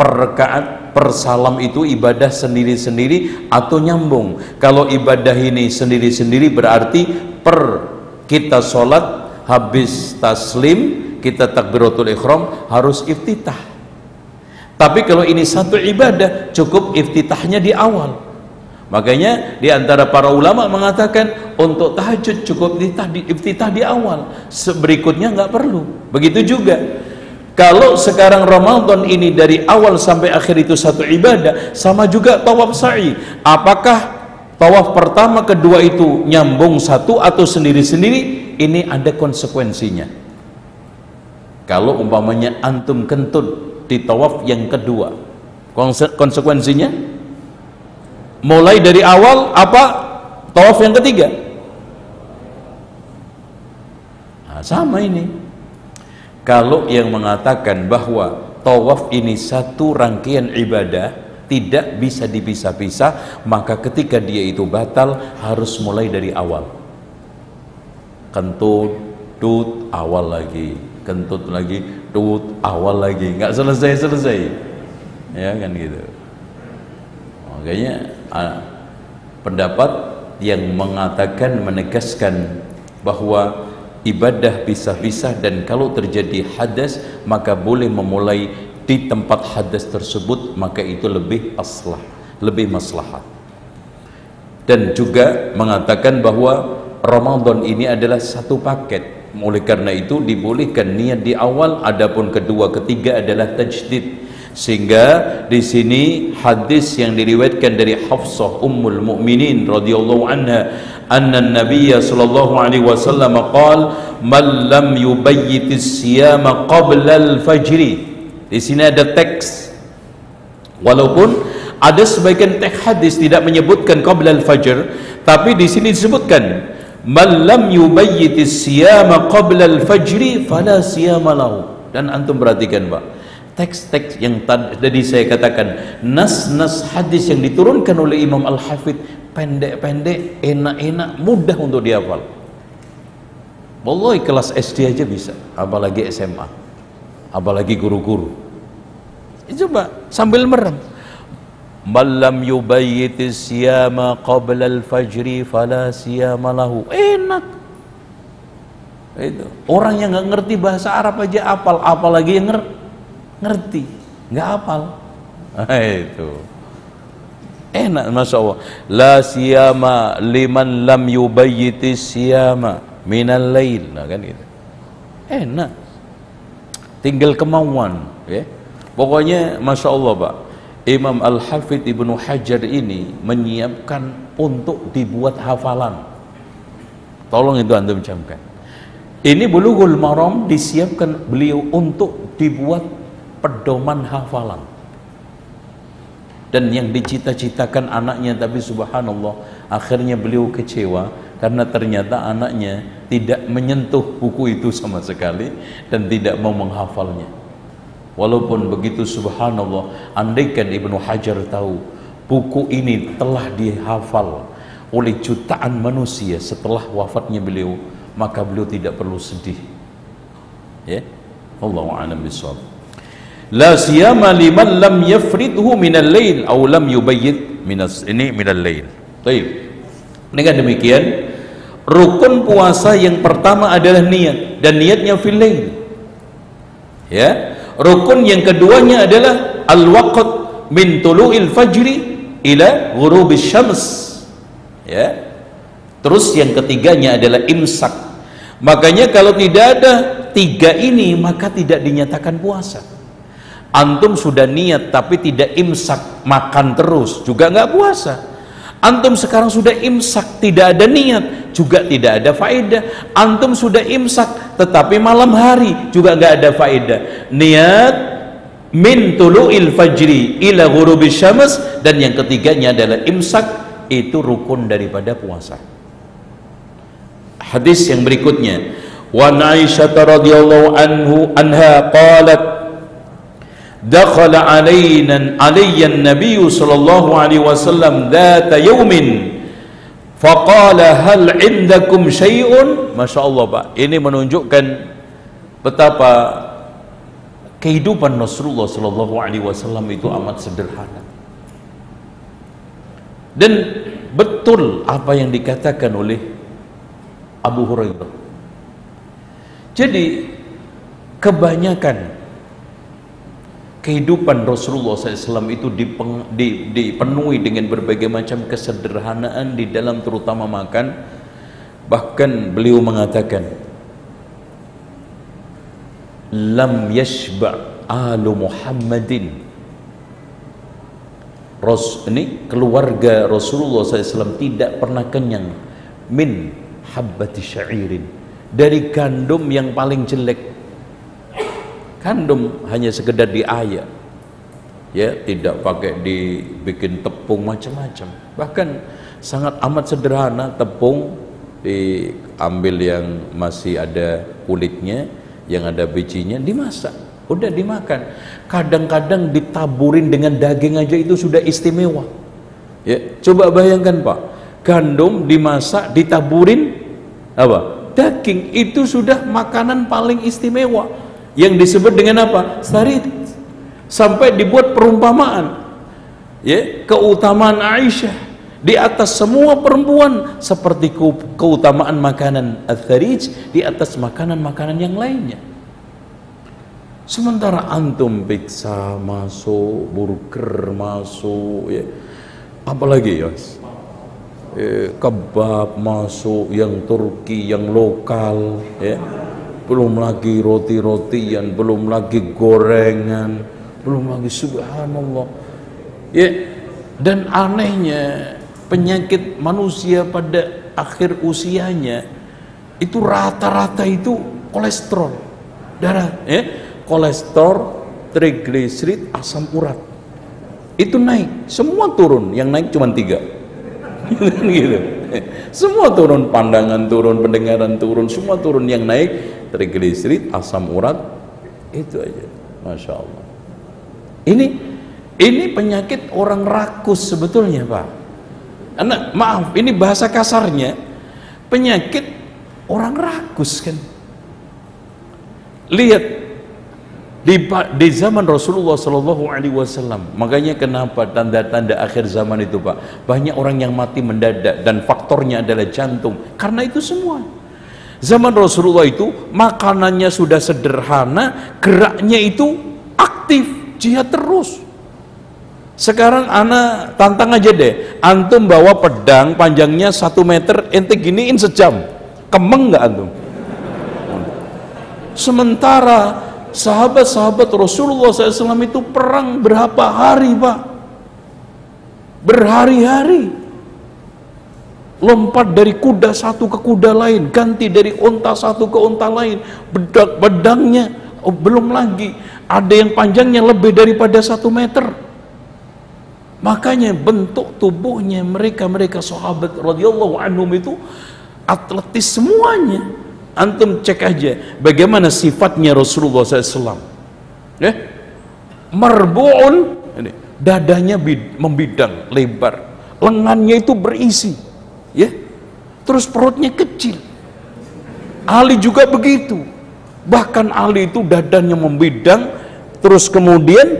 per rakaat per salam itu ibadah sendiri-sendiri atau nyambung. Kalau ibadah ini sendiri-sendiri berarti per kita sholat habis taslim kita takbiratul ikhram harus iftitah. Tapi kalau ini satu ibadah cukup iftitahnya di awal. Makanya di antara para ulama mengatakan untuk tahajud cukup iftitah di, iftitah di awal. Berikutnya nggak perlu. Begitu juga kalau sekarang Ramadan ini dari awal sampai akhir itu satu ibadah, sama juga tawaf sa'i. Apakah tawaf pertama kedua itu nyambung satu atau sendiri-sendiri? Ini ada konsekuensinya. Kalau umpamanya antum kentut di tawaf yang kedua, konsekuensinya mulai dari awal apa tawaf yang ketiga? Nah, sama ini kalau yang mengatakan bahwa tawaf ini satu rangkaian ibadah tidak bisa dipisah-pisah maka ketika dia itu batal harus mulai dari awal. Kentut tut awal lagi. Kentut lagi tut awal lagi. Nggak selesai selesai. Ya kan gitu. Makanya pendapat yang mengatakan menegaskan bahwa ibadah pisah-pisah dan kalau terjadi hadas maka boleh memulai di tempat hadas tersebut maka itu lebih aslah lebih maslahat. Dan juga mengatakan bahwa Ramadan ini adalah satu paket. Oleh karena itu dibolehkan niat di awal adapun kedua ketiga adalah tajdid sehingga di sini hadis yang diriwayatkan dari Hafsah Ummul Mukminin radhiyallahu anha anna Nabi sallallahu alaihi wasallam qaal man lam yubayyit as-siyama qabla al-fajr di sini ada teks. Walaupun ada sebagian teks hadis tidak menyebutkan qabla al-fajr tapi di sini disebutkan man lam yubayyit as-siyama qabla al-fajr fala siyama lahu. Dan antum perhatikan Pak teks-teks yang tadi saya katakan nas-nas hadis yang diturunkan oleh Imam Al-Hafidh pendek-pendek, enak-enak, mudah untuk dihafal. Wallahi kelas SD aja bisa apalagi SMA apalagi guru-guru. Coba sambil merem. Malam yubayyiti siyama qabla al-fajri fala siyama lahu. Enak. Itu. Orang yang nggak ngerti bahasa Arab aja apal apalagi yang ngerti ngerti? Nggak hafal. Nah, itu. Enak masya Allah. La siyama liman lam yubayyiti siyama minal lail. Nah kan gitu. Enak. Tinggal kemauan ya. Pokoknya masya Allah pak Imam Al Hafidh Ibnu Hajar ini menyiapkan untuk dibuat hafalan. Tolong itu anda camkan ini bulughul maram disiapkan beliau untuk dibuat pedoman hafalan. Dan yang dicita-citakan anaknya tapi subhanallah akhirnya beliau kecewa karena ternyata anaknya tidak menyentuh buku itu sama sekali dan tidak mau menghafalnya. Walaupun begitu subhanallah andaikan Ibnu Hajar tahu buku ini telah dihafal oleh jutaan manusia setelah wafatnya beliau maka beliau tidak perlu sedih. Ya Allah a'lam bishawab la siyama liman lam yafridhu minal lail aw lam yubayyit minas ini minal lail. Baik dengan demikian rukun puasa yang pertama adalah niat dan niatnya fil lail. Ya. Rukun yang keduanya adalah al waqt min tulu'il fajri ila ghurubis syams. Ya. Terus yang ketiganya adalah imsak. Makanya kalau tidak ada tiga ini maka tidak dinyatakan puasa Antum sudah niat tapi tidak imsak, makan terus, juga nggak puasa. Antum sekarang sudah imsak, tidak ada niat, juga tidak ada faedah. Antum sudah imsak, tetapi malam hari juga nggak ada faedah. Niat min tulu'il fajri ila ghurubi syams dan yang ketiganya adalah imsak itu rukun daripada puasa. Hadis yang berikutnya, wa Aisyah radhiyallahu anhu anha qalat دخل علينا علي النبي صلى الله عليه وسلم ذات يوم فقال هل عندكم شيء Masya Allah Pak ini menunjukkan betapa kehidupan Rasulullah Sallallahu Alaihi Wasallam itu amat sederhana dan betul apa yang dikatakan oleh Abu Hurairah jadi kebanyakan kehidupan Rasulullah SAW itu dipeng, di, dipenuhi dengan berbagai macam kesederhanaan di dalam terutama makan. Bahkan beliau mengatakan lam yashba' alu Muhammadin. Ros, ini keluarga Rasulullah SAW tidak pernah kenyang min habbati syairin. Dari gandum yang paling jelek kandung hanya sekedar diayak ya tidak pakai dibikin tepung macam-macam. Bahkan sangat amat sederhana tepung diambil yang masih ada kulitnya yang ada bijinya dimasak. Udah dimakan. Kadang-kadang ditaburin dengan daging aja itu sudah istimewa. Ya coba bayangkan pak. Gandum dimasak ditaburin apa? Daging itu sudah makanan paling istimewa yang disebut dengan apa? Sarit. Sampai dibuat perumpamaan. Ya keutamaan Aisyah di atas semua perempuan seperti keutamaan makanan al-tharij di atas makanan-makanan yang lainnya. Sementara antum pizza masuk burger masuk ya. Apalagi ya eh, kebab masuk yang Turki yang lokal ya belum lagi roti-rotian belum lagi gorengan belum lagi subhanallah. Ya dan anehnya penyakit manusia pada akhir usianya itu rata-rata itu kolesterol darah ya. Kolesterol trigliserid asam urat. Itu naik semua turun. Yang naik cuma tiga. [laughs] Gitu [laughs] semua turun pandangan turun pendengaran turun semua turun. Yang naik trigliserid asam urat itu aja. Masya Allah. Ini ini penyakit orang rakus sebetulnya pak. Anak, maaf, ini bahasa kasarnya penyakit orang rakus kan. Lihat di, di zaman Rasulullah Shallallahu Alaihi Wasallam, makanya kenapa tanda-tanda akhir zaman itu pak banyak orang yang mati mendadak dan faktornya adalah jantung karena itu semua. Zaman Rasulullah itu makanannya sudah sederhana, geraknya itu aktif, jihad terus. Sekarang anak tantang aja deh, antum bawa pedang panjangnya satu meter, ente giniin sejam, kemeng nggak antum? Sementara sahabat-sahabat Rasulullah SAW itu perang berapa hari pak? Berhari-hari. Lompat dari kuda satu ke kuda lain, ganti dari onta satu ke onta lain, bedang bedangnya oh, belum lagi ada yang panjangnya lebih daripada satu meter Makanya bentuk tubuhnya mereka-mereka sahabat radhiyallahu anhum itu atletis semuanya. Antum cek aja bagaimana sifatnya Rasulullah SAW. Ya, marbuun, ini dadanya membidang lebar, lengannya itu berisi, ya, terus perutnya kecil. Ali juga begitu. Bahkan Ali itu dadanya membidang, terus kemudian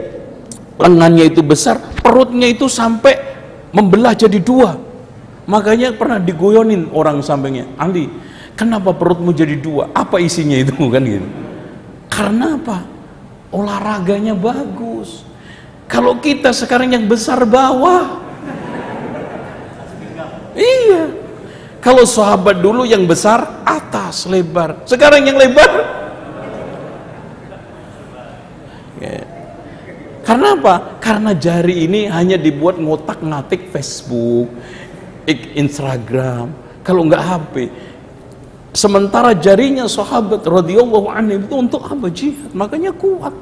lengannya itu besar, perutnya itu sampai membelah jadi dua. Makanya pernah digoyonin orang sampingnya, Andi, kenapa perutmu jadi dua? Apa isinya itu [laughs] kan gitu? Karena apa? Olahraganya bagus. Kalau kita sekarang yang besar bawah, iya. Kalau sahabat dulu yang besar atas lebar, sekarang yang lebar Karena apa? Karena jari ini hanya dibuat ngotak-ngatik Facebook, Instagram, kalau nggak HP. Sementara jarinya sahabat radhiyallahu anhu itu untuk apa jihad? Makanya kuat.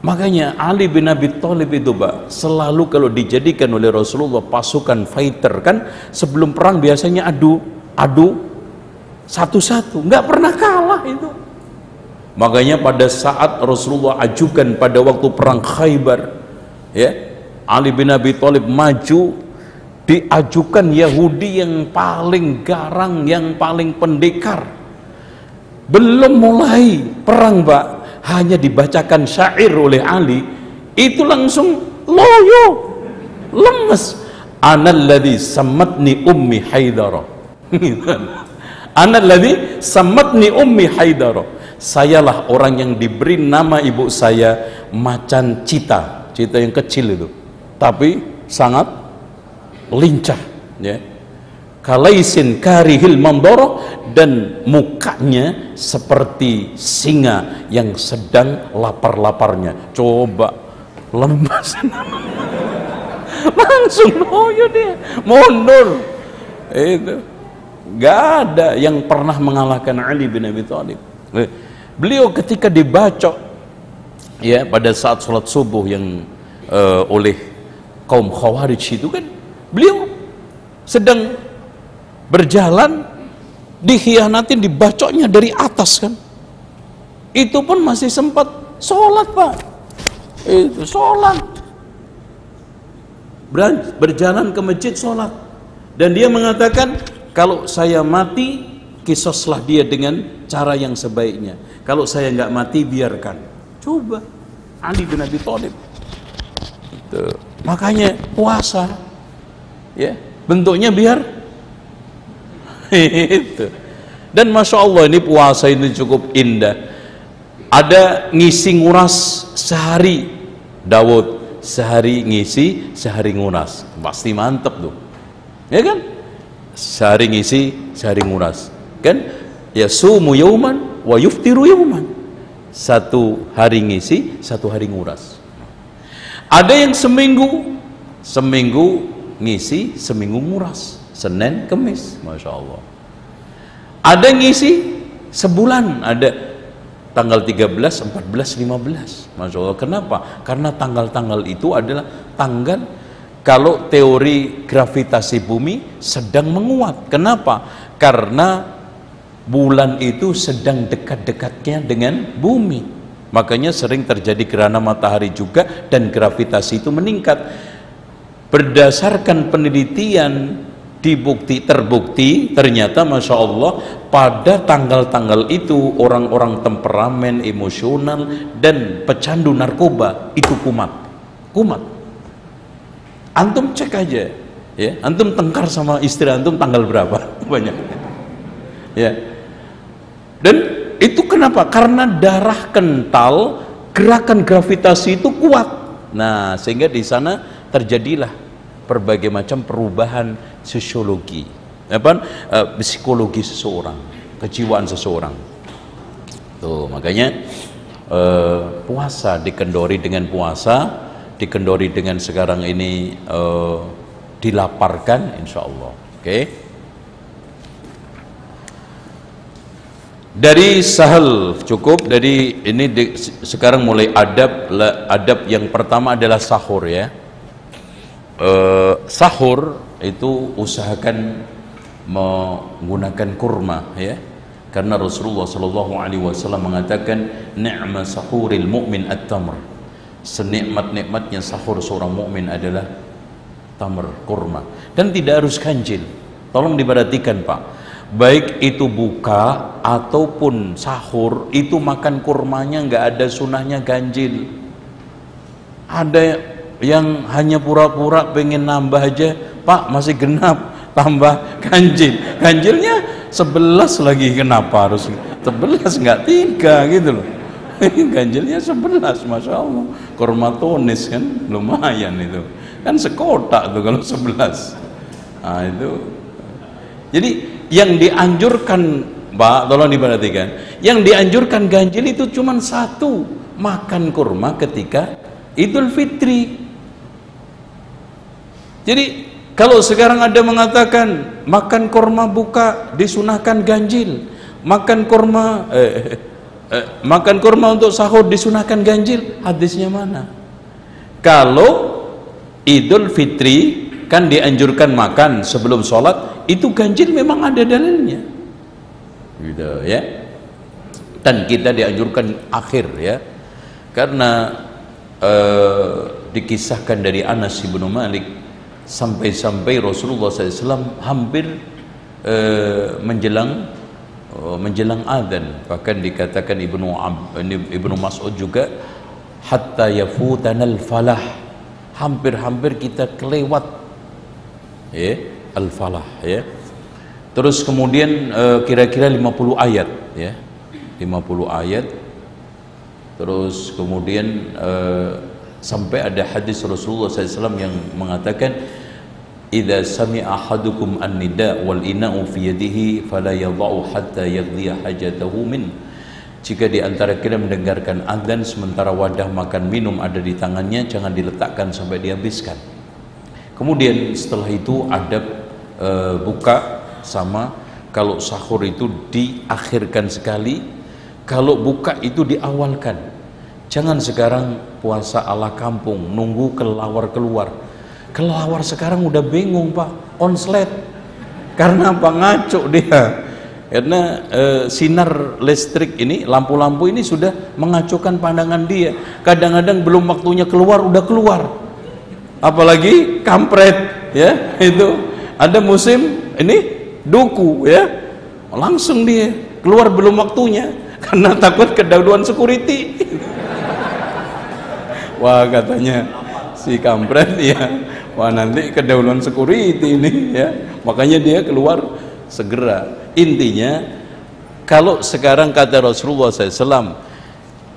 Makanya Ali bin Abi Thalib itu Pak, selalu kalau dijadikan oleh Rasulullah pasukan fighter kan sebelum perang biasanya adu adu satu-satu, nggak pernah kalah itu. Makanya pada saat Rasulullah ajukan pada waktu perang Khaybar, ya, Ali bin Abi Thalib maju diajukan Yahudi yang paling garang, yang paling pendekar. Belum mulai perang, Pak, hanya dibacakan syair oleh Ali, itu langsung loyo, lemes. Analladzi samatni ummi Haidara. [laughs] Analladzi samatni ummi Haidara sayalah orang yang diberi nama ibu saya macan cita cita yang kecil itu tapi sangat lincah. Ya. Kalaisin karihil mandoro dan mukanya seperti singa yang sedang lapar-laparnya. Coba lemas. [laughs] Langsung loyo dia. Mundur. Itu. Gak ada yang pernah mengalahkan Ali bin Abi Thalib. Eh, Beliau ketika dibaca ya pada saat sholat subuh yang uh, oleh kaum khawarij itu kan beliau sedang berjalan dikhianatin dibacoknya dari atas kan Itu pun masih sempat sholat pak. Itu sholat. Berjalan ke masjid sholat. Dan dia mengatakan, kalau saya mati, kisoslah dia dengan cara yang sebaiknya. Kalau saya nggak mati, biarkan. Coba. Ali bin Abi Thalib. Makanya puasa. Ya, bentuknya biar [laughs] itu. Dan masya Allah ini puasa ini cukup indah. Ada ngisi nguras sehari Dawud. Sehari ngisi sehari nguras. Pasti mantep tuh. Ya kan? Sehari ngisi sehari nguras. Kan? Ya sumu yauman wa yuftiru yauman. Satu hari ngisi satu hari nguras. Ada yang seminggu seminggu ngisi seminggu nguras Senin Kemis. Masya Allah. Ada ngisi sebulan ada tanggal 13, 14, 15 Masya Allah. Kenapa? karena tanggal-tanggal itu adalah tanggal kalau teori gravitasi bumi sedang menguat. Kenapa? karena bulan itu sedang dekat-dekatnya dengan bumi. Makanya sering terjadi gerhana matahari juga dan gravitasi itu meningkat berdasarkan penelitian dibukti terbukti ternyata masya Allah pada tanggal-tanggal itu orang-orang temperamen emosional dan pecandu narkoba itu kumat. Kumat. Antum cek aja ya. Antum tengkar sama istri antum tanggal berapa? [laughs] Banyak. Ya. Dan itu kenapa? Karena darah kental gerakan gravitasi itu kuat. Nah sehingga di sana terjadilah berbagai macam perubahan sosiologi. Apa uh, psikologi seseorang kejiwaan seseorang. Tuh makanya uh, puasa dikendori dengan puasa dikendori dengan sekarang ini uh, dilaparkan insya Allah oke? Dari sahal cukup. Dari ini di, sekarang mulai adab adab yang pertama adalah sahur ya uh, sahur itu usahakan menggunakan kurma ya. Karena Rasulullah Shallallahu Alaihi Wasallam mengatakan ni'ma sahuril mu'min at-tamr. Senikmat-nikmatnya sahur seorang mukmin adalah tamr kurma. Dan tidak harus ganjil. Tolong diperhatikan Pak. Baik itu buka ataupun sahur itu makan kurmanya nggak ada sunahnya ganjil. Ada yang hanya pura-pura pengen nambah aja Pak masih genap [laughs] tambah ganjil. Ganjilnya sebelas lagi kenapa harus sebelas? Nggak tiga gitu loh. [laughs] Ganjilnya sebelas masya Allah. Kurma tonis kan lumayan itu. Kan sekotak tuh kalau sebelas. Nah itu. Jadi yang dianjurkan Pak tolong diperhatikan. Yang dianjurkan ganjil itu cuma satu makan kurma ketika Idul Fitri jadi kalau sekarang ada mengatakan makan korma buka disunahkan ganjil, makan korma eh, eh, eh, makan korma untuk sahur disunahkan ganjil, hadisnya mana? Kalau Idul Fitri kan dianjurkan makan sebelum sholat, itu ganjil memang ada dalilnya, gitu ya. Dan kita dianjurkan akhir ya, karena eh, dikisahkan dari Anas bin Malik sampai-sampai Rasulullah SAW hampir uh, menjelang uh, menjelang adzan. Bahkan dikatakan Ibnu Ibnu Mas'ud juga hatta yafutanal falah. Hampir-hampir kita kelewat ya al falah ya. Terus kemudian eh, kira-kira uh, 50 ayat ya. 50 ayat. Terus kemudian uh, sampai ada hadis Rasulullah SAW yang mengatakan sami'a ahadukum an-nida wal ina'u fi yadihi fala yadha'u hatta yaqdiya hajatahu min. Jika di antara kita mendengarkan azan sementara wadah makan minum ada di tangannya jangan diletakkan sampai dihabiskan. Kemudian setelah itu adab e, buka sama kalau sahur itu diakhirkan sekali kalau buka itu diawalkan. Jangan sekarang puasa ala kampung nunggu kelawar keluar kelawar sekarang udah bingung pak konslet karena apa ngaco dia Karena eh, sinar listrik ini, lampu-lampu ini sudah mengacuhkan pandangan dia. Kadang-kadang belum waktunya keluar, udah keluar. Apalagi kampret, ya [laughs] itu. Ada musim ini duku, ya langsung dia keluar belum waktunya [laughs] karena takut kedahuluan security. [laughs] Wah katanya si kampret ya, wah nanti kedahuluan security ini ya, makanya dia keluar segera. Intinya kalau sekarang kata Rasulullah SAW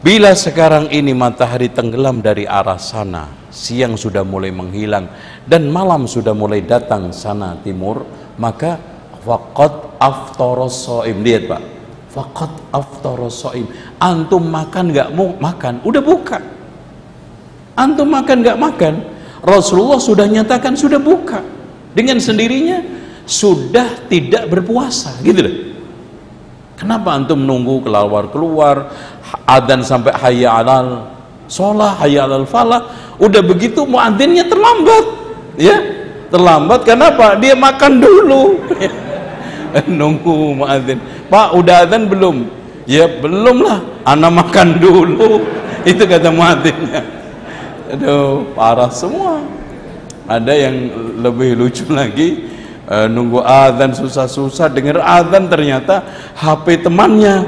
bila sekarang ini matahari tenggelam dari arah sana siang sudah mulai menghilang dan malam sudah mulai datang sana timur maka faqad aftarosoim lihat pak. Faqad aftarosoim antum makan nggak mau makan? Udah buka. Antum makan nggak makan Rasulullah sudah nyatakan sudah buka dengan sendirinya sudah tidak berpuasa gitu loh. Kenapa antum nunggu keluar keluar adan sampai hayya alal sholat hayya alal falah? Udah begitu muadzinnya terlambat ya. Terlambat kenapa? Dia makan dulu. [laughs] Nunggu muadzin. Pak udah adzan belum? Ya belum lah. Anak makan dulu. [laughs] Itu kata muadzinnya aduh parah semua ada yang lebih lucu lagi e, nunggu adzan susah-susah dengar adzan ternyata HP temannya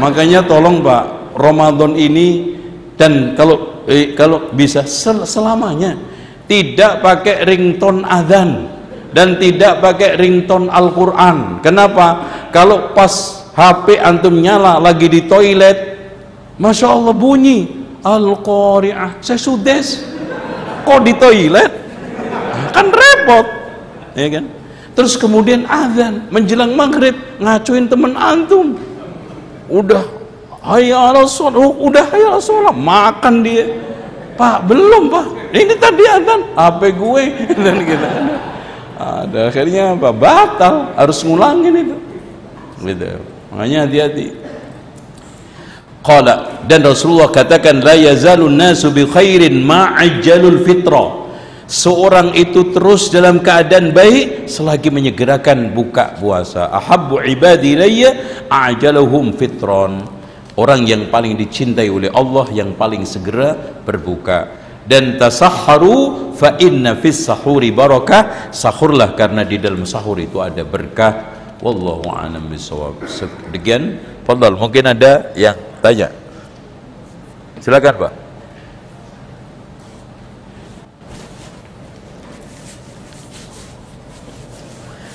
makanya tolong Pak Ramadan ini dan kalau eh, kalau bisa sel selamanya tidak pakai ringtone adzan dan tidak pakai ringtone Al-Qur'an. Kenapa? Kalau pas HP antum nyala lagi di toilet, Masya Allah bunyi Al-Qari'ah. Saya sudes. Kok di toilet? Kan repot. Ya kan? terus kemudian azan menjelang maghrib ngacuin temen antum. Udah hayya ala sholat oh, udah hayya ala sholat. Makan dia. Pak belum pak. Ini tadi azan. HP gue. [laughs] Dan gitu. Ada akhirnya apa? Batal. Harus ngulangin itu. Gitu. Makanya hati-hati Qala. Dan Rasulullah katakan la yazalun nasu bi khairin ma'ajjalul fitrah seorang itu terus dalam keadaan baik selagi menyegerakan buka puasa. Ahabbu ibadi ilayya ajaluhum fitron. Orang yang paling dicintai oleh Allah yang paling segera berbuka. Dan tasahharu fa inna fis sahuri barakah. Sahurlah karena di dalam sahur itu ada berkah. Wallahu a'lam bisawab sekian fadal mungkin ada yang tanya. Silakan Pak.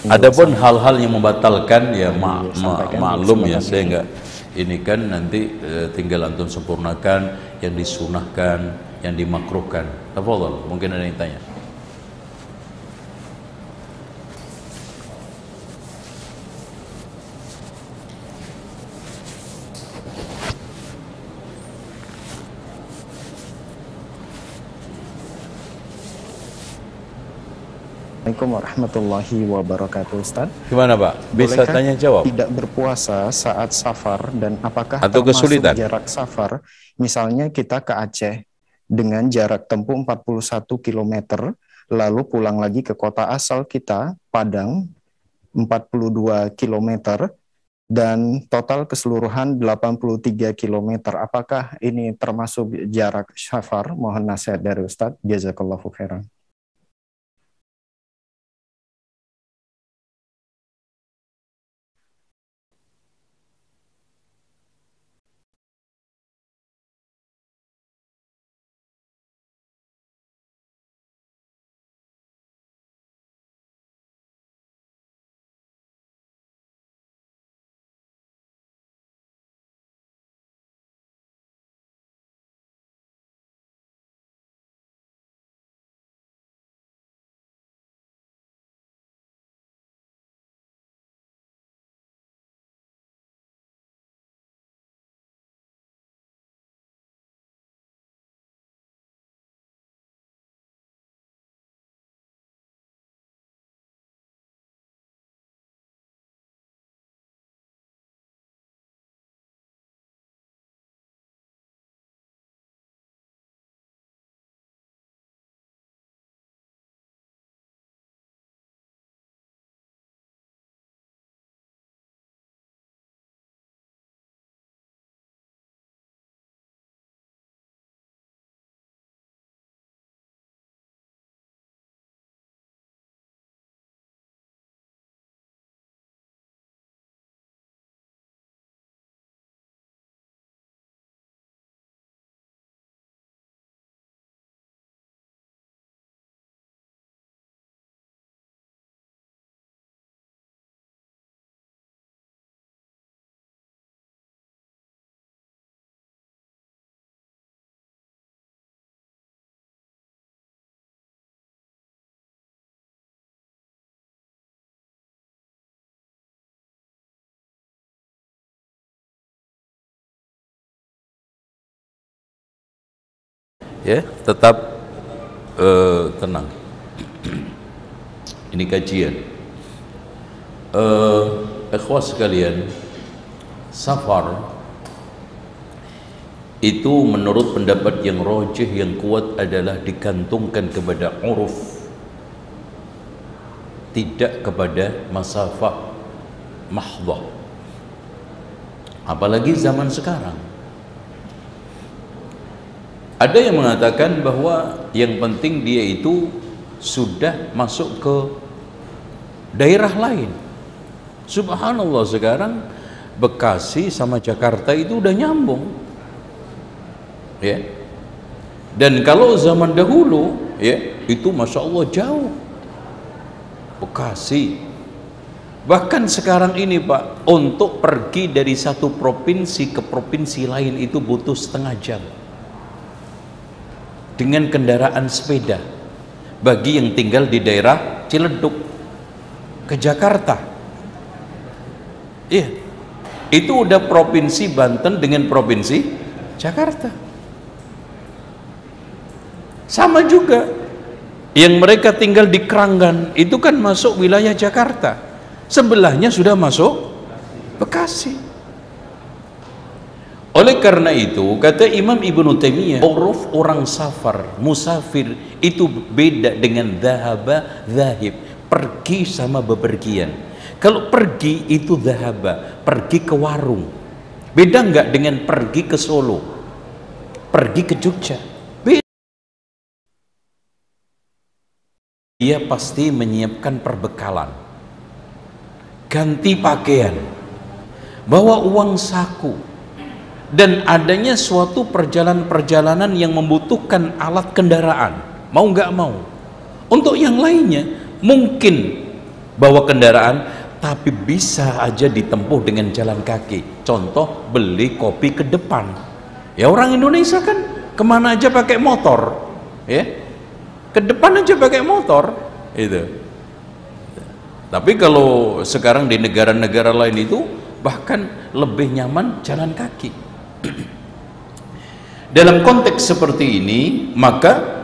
Adapun hal-hal yang membatalkan ya ma ma maklum ya saya enggak ini kan nanti e, tinggal antum sempurnakan yang disunahkan, yang dimakruhkan. Tafadhol, mungkin ada yang tanya. Assalamualaikum warahmatullahi wabarakatuh Ustaz Gimana Pak? Bisa Bolehkah tanya jawab? tidak berpuasa saat safar dan apakah Atau termasuk kesulitan? jarak safar Misalnya kita ke Aceh dengan jarak tempuh 41 km lalu pulang lagi ke kota asal kita Padang 42 km dan total keseluruhan 83 km. Apakah ini termasuk jarak safar? Mohon nasihat dari Ustadz. Jazakallahu khairan. Ya tetap uh, tenang. Ini kajian. Uh, ikhwas sekalian safar itu menurut pendapat yang rojih yang kuat adalah digantungkan kepada uruf. Tidak kepada masafah mahdah apalagi zaman sekarang ada yang mengatakan bahwa yang penting dia itu sudah masuk ke daerah lain. Subhanallah sekarang Bekasi sama Jakarta itu udah nyambung. Ya. Dan kalau zaman dahulu ya itu masya Allah jauh. Bekasi. Bahkan sekarang ini Pak untuk pergi dari satu provinsi ke provinsi lain itu butuh setengah jam dengan kendaraan sepeda bagi yang tinggal di daerah Ciledug ke Jakarta. Iya. Itu udah provinsi Banten dengan provinsi Jakarta. Sama juga. Yang mereka tinggal di Keranggan itu kan masuk wilayah Jakarta. Sebelahnya sudah masuk Bekasi oleh karena itu kata Imam Ibnu Taimiyah uruf orang safar musafir itu beda dengan zahaba zahib pergi sama bepergian. Kalau pergi itu zahaba pergi ke warung. Beda enggak dengan pergi ke Solo? Pergi ke Jogja. Dia pasti menyiapkan perbekalan. Ganti pakaian. Bawa uang saku dan adanya suatu perjalanan-perjalanan yang membutuhkan alat kendaraan. Mau nggak mau. Untuk yang lainnya mungkin bawa kendaraan tapi bisa aja ditempuh dengan jalan kaki. Contoh beli kopi ke depan. Ya orang Indonesia kan ke mana aja pakai motor ya. Ke depan aja pakai motor itu. Tapi kalau sekarang di negara-negara lain itu bahkan lebih nyaman jalan kaki [clears throat] dalam konteks seperti ini maka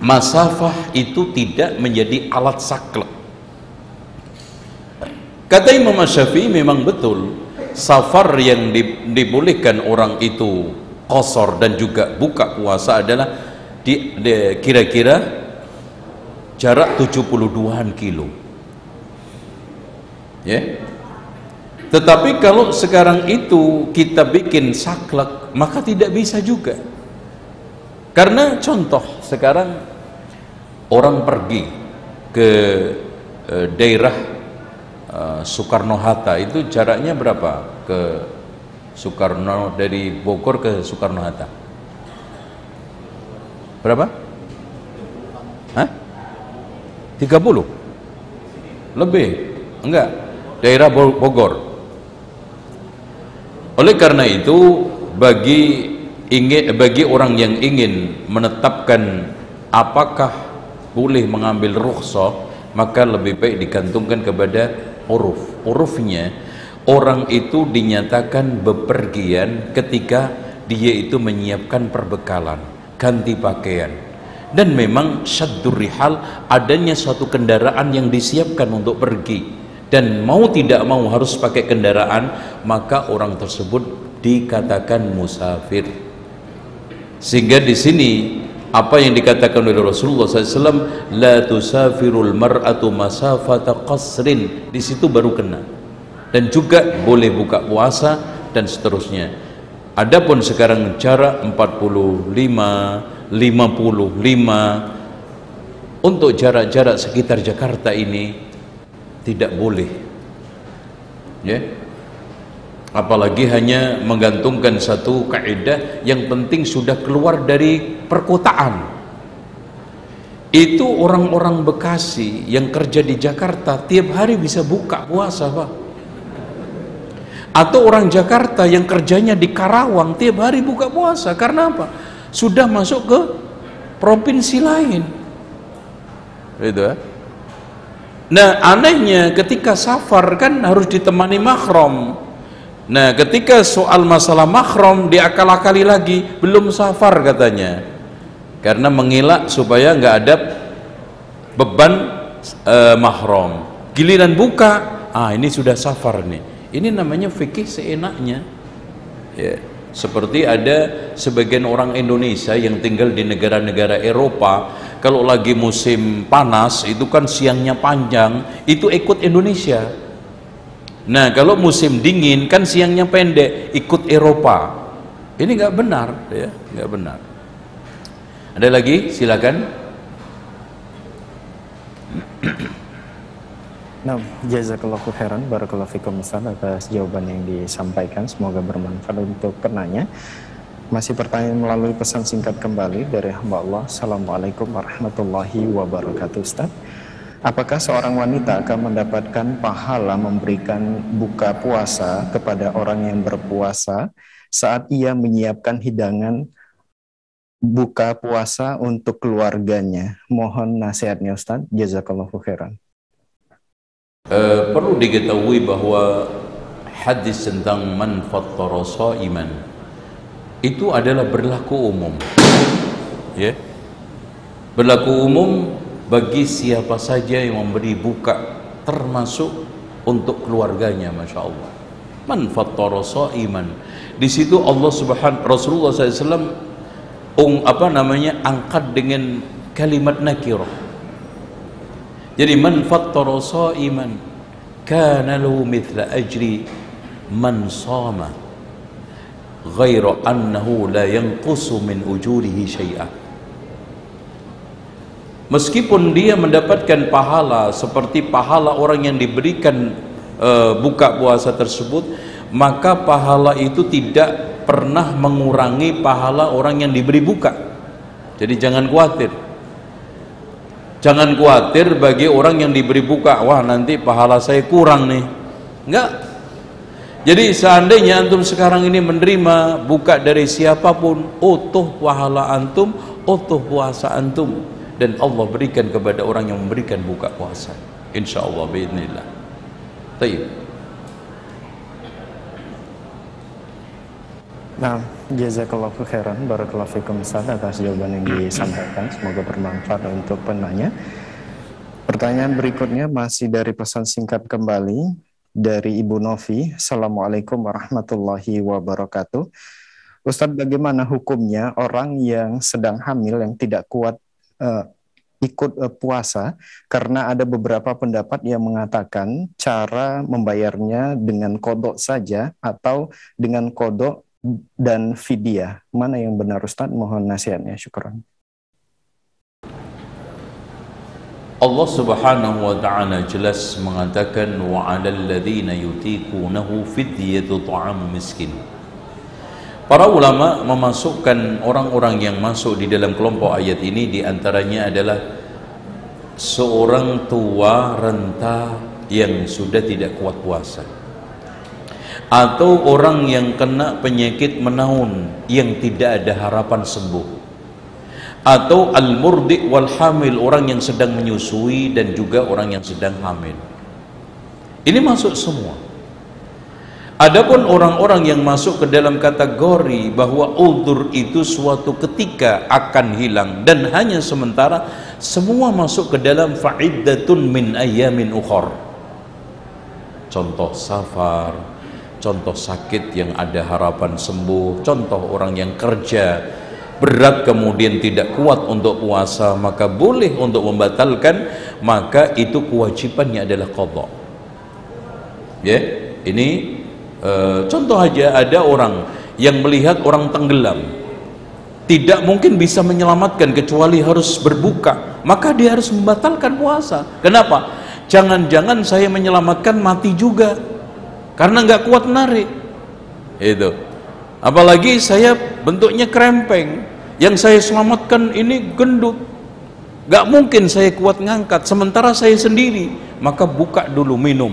masafah itu tidak menjadi alat saklek. Kata Imam Syafi'i memang betul safar yang dibolehkan orang itu kosor dan juga buka puasa adalah kira-kira jarak 72an kilo. Ya tetapi kalau sekarang itu kita bikin saklek maka tidak bisa juga karena contoh sekarang orang pergi ke e, daerah e, Soekarno-Hatta itu jaraknya berapa ke Soekarno dari Bogor ke Soekarno-Hatta Berapa? Hah? 30? Lebih? Enggak. Daerah Bogor. Oleh karena itu bagi ingin bagi orang yang ingin menetapkan apakah boleh mengambil rukhsah maka lebih baik digantungkan kepada huruf. Hurufnya orang itu dinyatakan bepergian ketika dia itu menyiapkan perbekalan ganti pakaian. Dan memang syaddur rihal adanya suatu kendaraan yang disiapkan untuk pergi dan mau tidak mau harus pakai kendaraan maka orang tersebut dikatakan musafir. Sehingga di sini apa yang dikatakan oleh Rasulullah SAW la tusafirul mar'atu masafata qasrin. Di situ baru kena. Dan juga boleh buka puasa dan seterusnya. Adapun sekarang jarak 45, 55 untuk jarak-jarak sekitar Jakarta ini tidak boleh. Ya. Apalagi hanya menggantungkan satu kaidah yang penting sudah keluar dari perkotaan. Itu orang-orang Bekasi yang kerja di Jakarta tiap hari bisa buka puasa, Pak atau orang Jakarta yang kerjanya di Karawang tiap hari buka puasa karena apa? Sudah masuk ke provinsi lain. Itu ya. Nah, anehnya ketika safar kan harus ditemani mahram. Nah, ketika soal masalah mahram diakal-akali lagi, belum safar katanya. karena mengelak supaya nggak ada beban uh, mahram giliran buka ah ini sudah safar nih ini namanya fikih seenaknya ya seperti ada sebagian orang Indonesia yang tinggal di negara-negara Eropa kalau lagi musim panas itu kan siangnya panjang itu ikut Indonesia nah kalau musim dingin kan siangnya pendek ikut Eropa ini nggak benar ya nggak benar ada lagi? Silakan. Nah, jazakallahu khairan barakallahu fikum atas jawaban yang disampaikan. Semoga bermanfaat untuk penanya. Masih pertanyaan melalui pesan singkat kembali dari hamba Allah. Assalamualaikum warahmatullahi wabarakatuh Ustaz. Apakah seorang wanita akan mendapatkan pahala memberikan buka puasa kepada orang yang berpuasa saat ia menyiapkan hidangan buka puasa untuk keluarganya. Mohon nasihatnya Ustaz. Jazakallahu khairan. Uh, perlu diketahui bahwa hadis tentang man fattara iman itu adalah berlaku umum. Ya. Yeah. Berlaku umum bagi siapa saja yang memberi buka termasuk untuk keluarganya Masya Allah man iman di situ Allah subhanahu Rasulullah SAW ung apa namanya angkat dengan kalimat nakirah jadi man fattara iman kana lahu mithla ajri man sama ghairu annahu la yanqusu min ujurihi syai'a. Meskipun dia mendapatkan pahala seperti pahala orang yang diberikan uh, buka puasa tersebut maka pahala itu tidak pernah mengurangi pahala orang yang diberi buka. Jadi jangan khawatir. Jangan khawatir bagi orang yang diberi buka wah nanti pahala saya kurang nih. Enggak jadi seandainya antum sekarang ini menerima buka dari siapa pun utuh pahala antum utuh puasa antum dan Allah berikan kepada orang yang memberikan buka puasa insyaallah biidznillah Taib. Nah, jazakallahu khairan barakallahu fikum Ustaz atas jawaban yang disampaikan. Semoga bermanfaat untuk penanya. Pertanyaan berikutnya masih dari pesan singkat kembali dari Ibu Novi. Assalamualaikum warahmatullahi wabarakatuh. Ustadz, bagaimana hukumnya orang yang sedang hamil yang tidak kuat uh, ikut uh, puasa karena ada beberapa pendapat yang mengatakan cara membayarnya dengan kodok saja atau dengan kodok dan fidyah. Mana yang benar Ustaz? Mohon nasihatnya. Syukran. Allah Subhanahu wa taala jelas mengatakan wa 'alal ladzina yutiqunahu fidyatu ta'am miskin. Para ulama memasukkan orang-orang yang masuk di dalam kelompok ayat ini di antaranya adalah seorang tua renta yang sudah tidak kuat puasa atau orang yang kena penyakit menaun yang tidak ada harapan sembuh atau al-murdi wal hamil orang yang sedang menyusui dan juga orang yang sedang hamil. Ini masuk semua. Adapun orang-orang yang masuk ke dalam kategori bahwa udur itu suatu ketika akan hilang dan hanya sementara semua masuk ke dalam fa'iddatun min ayyamin ukhor contoh safar contoh sakit yang ada harapan sembuh contoh orang yang kerja berat kemudian tidak kuat untuk puasa maka boleh untuk membatalkan maka itu kewajibannya adalah qadha. Ya ini e, contoh aja ada orang yang melihat orang tenggelam tidak mungkin bisa menyelamatkan kecuali harus berbuka maka dia harus membatalkan puasa. Kenapa? Jangan-jangan saya menyelamatkan mati juga karena nggak kuat menarik itu apalagi saya bentuknya krempeng. Yang saya selamatkan ini gendut. Nggak mungkin saya kuat ngangkat sementara saya sendiri. Maka buka dulu minum.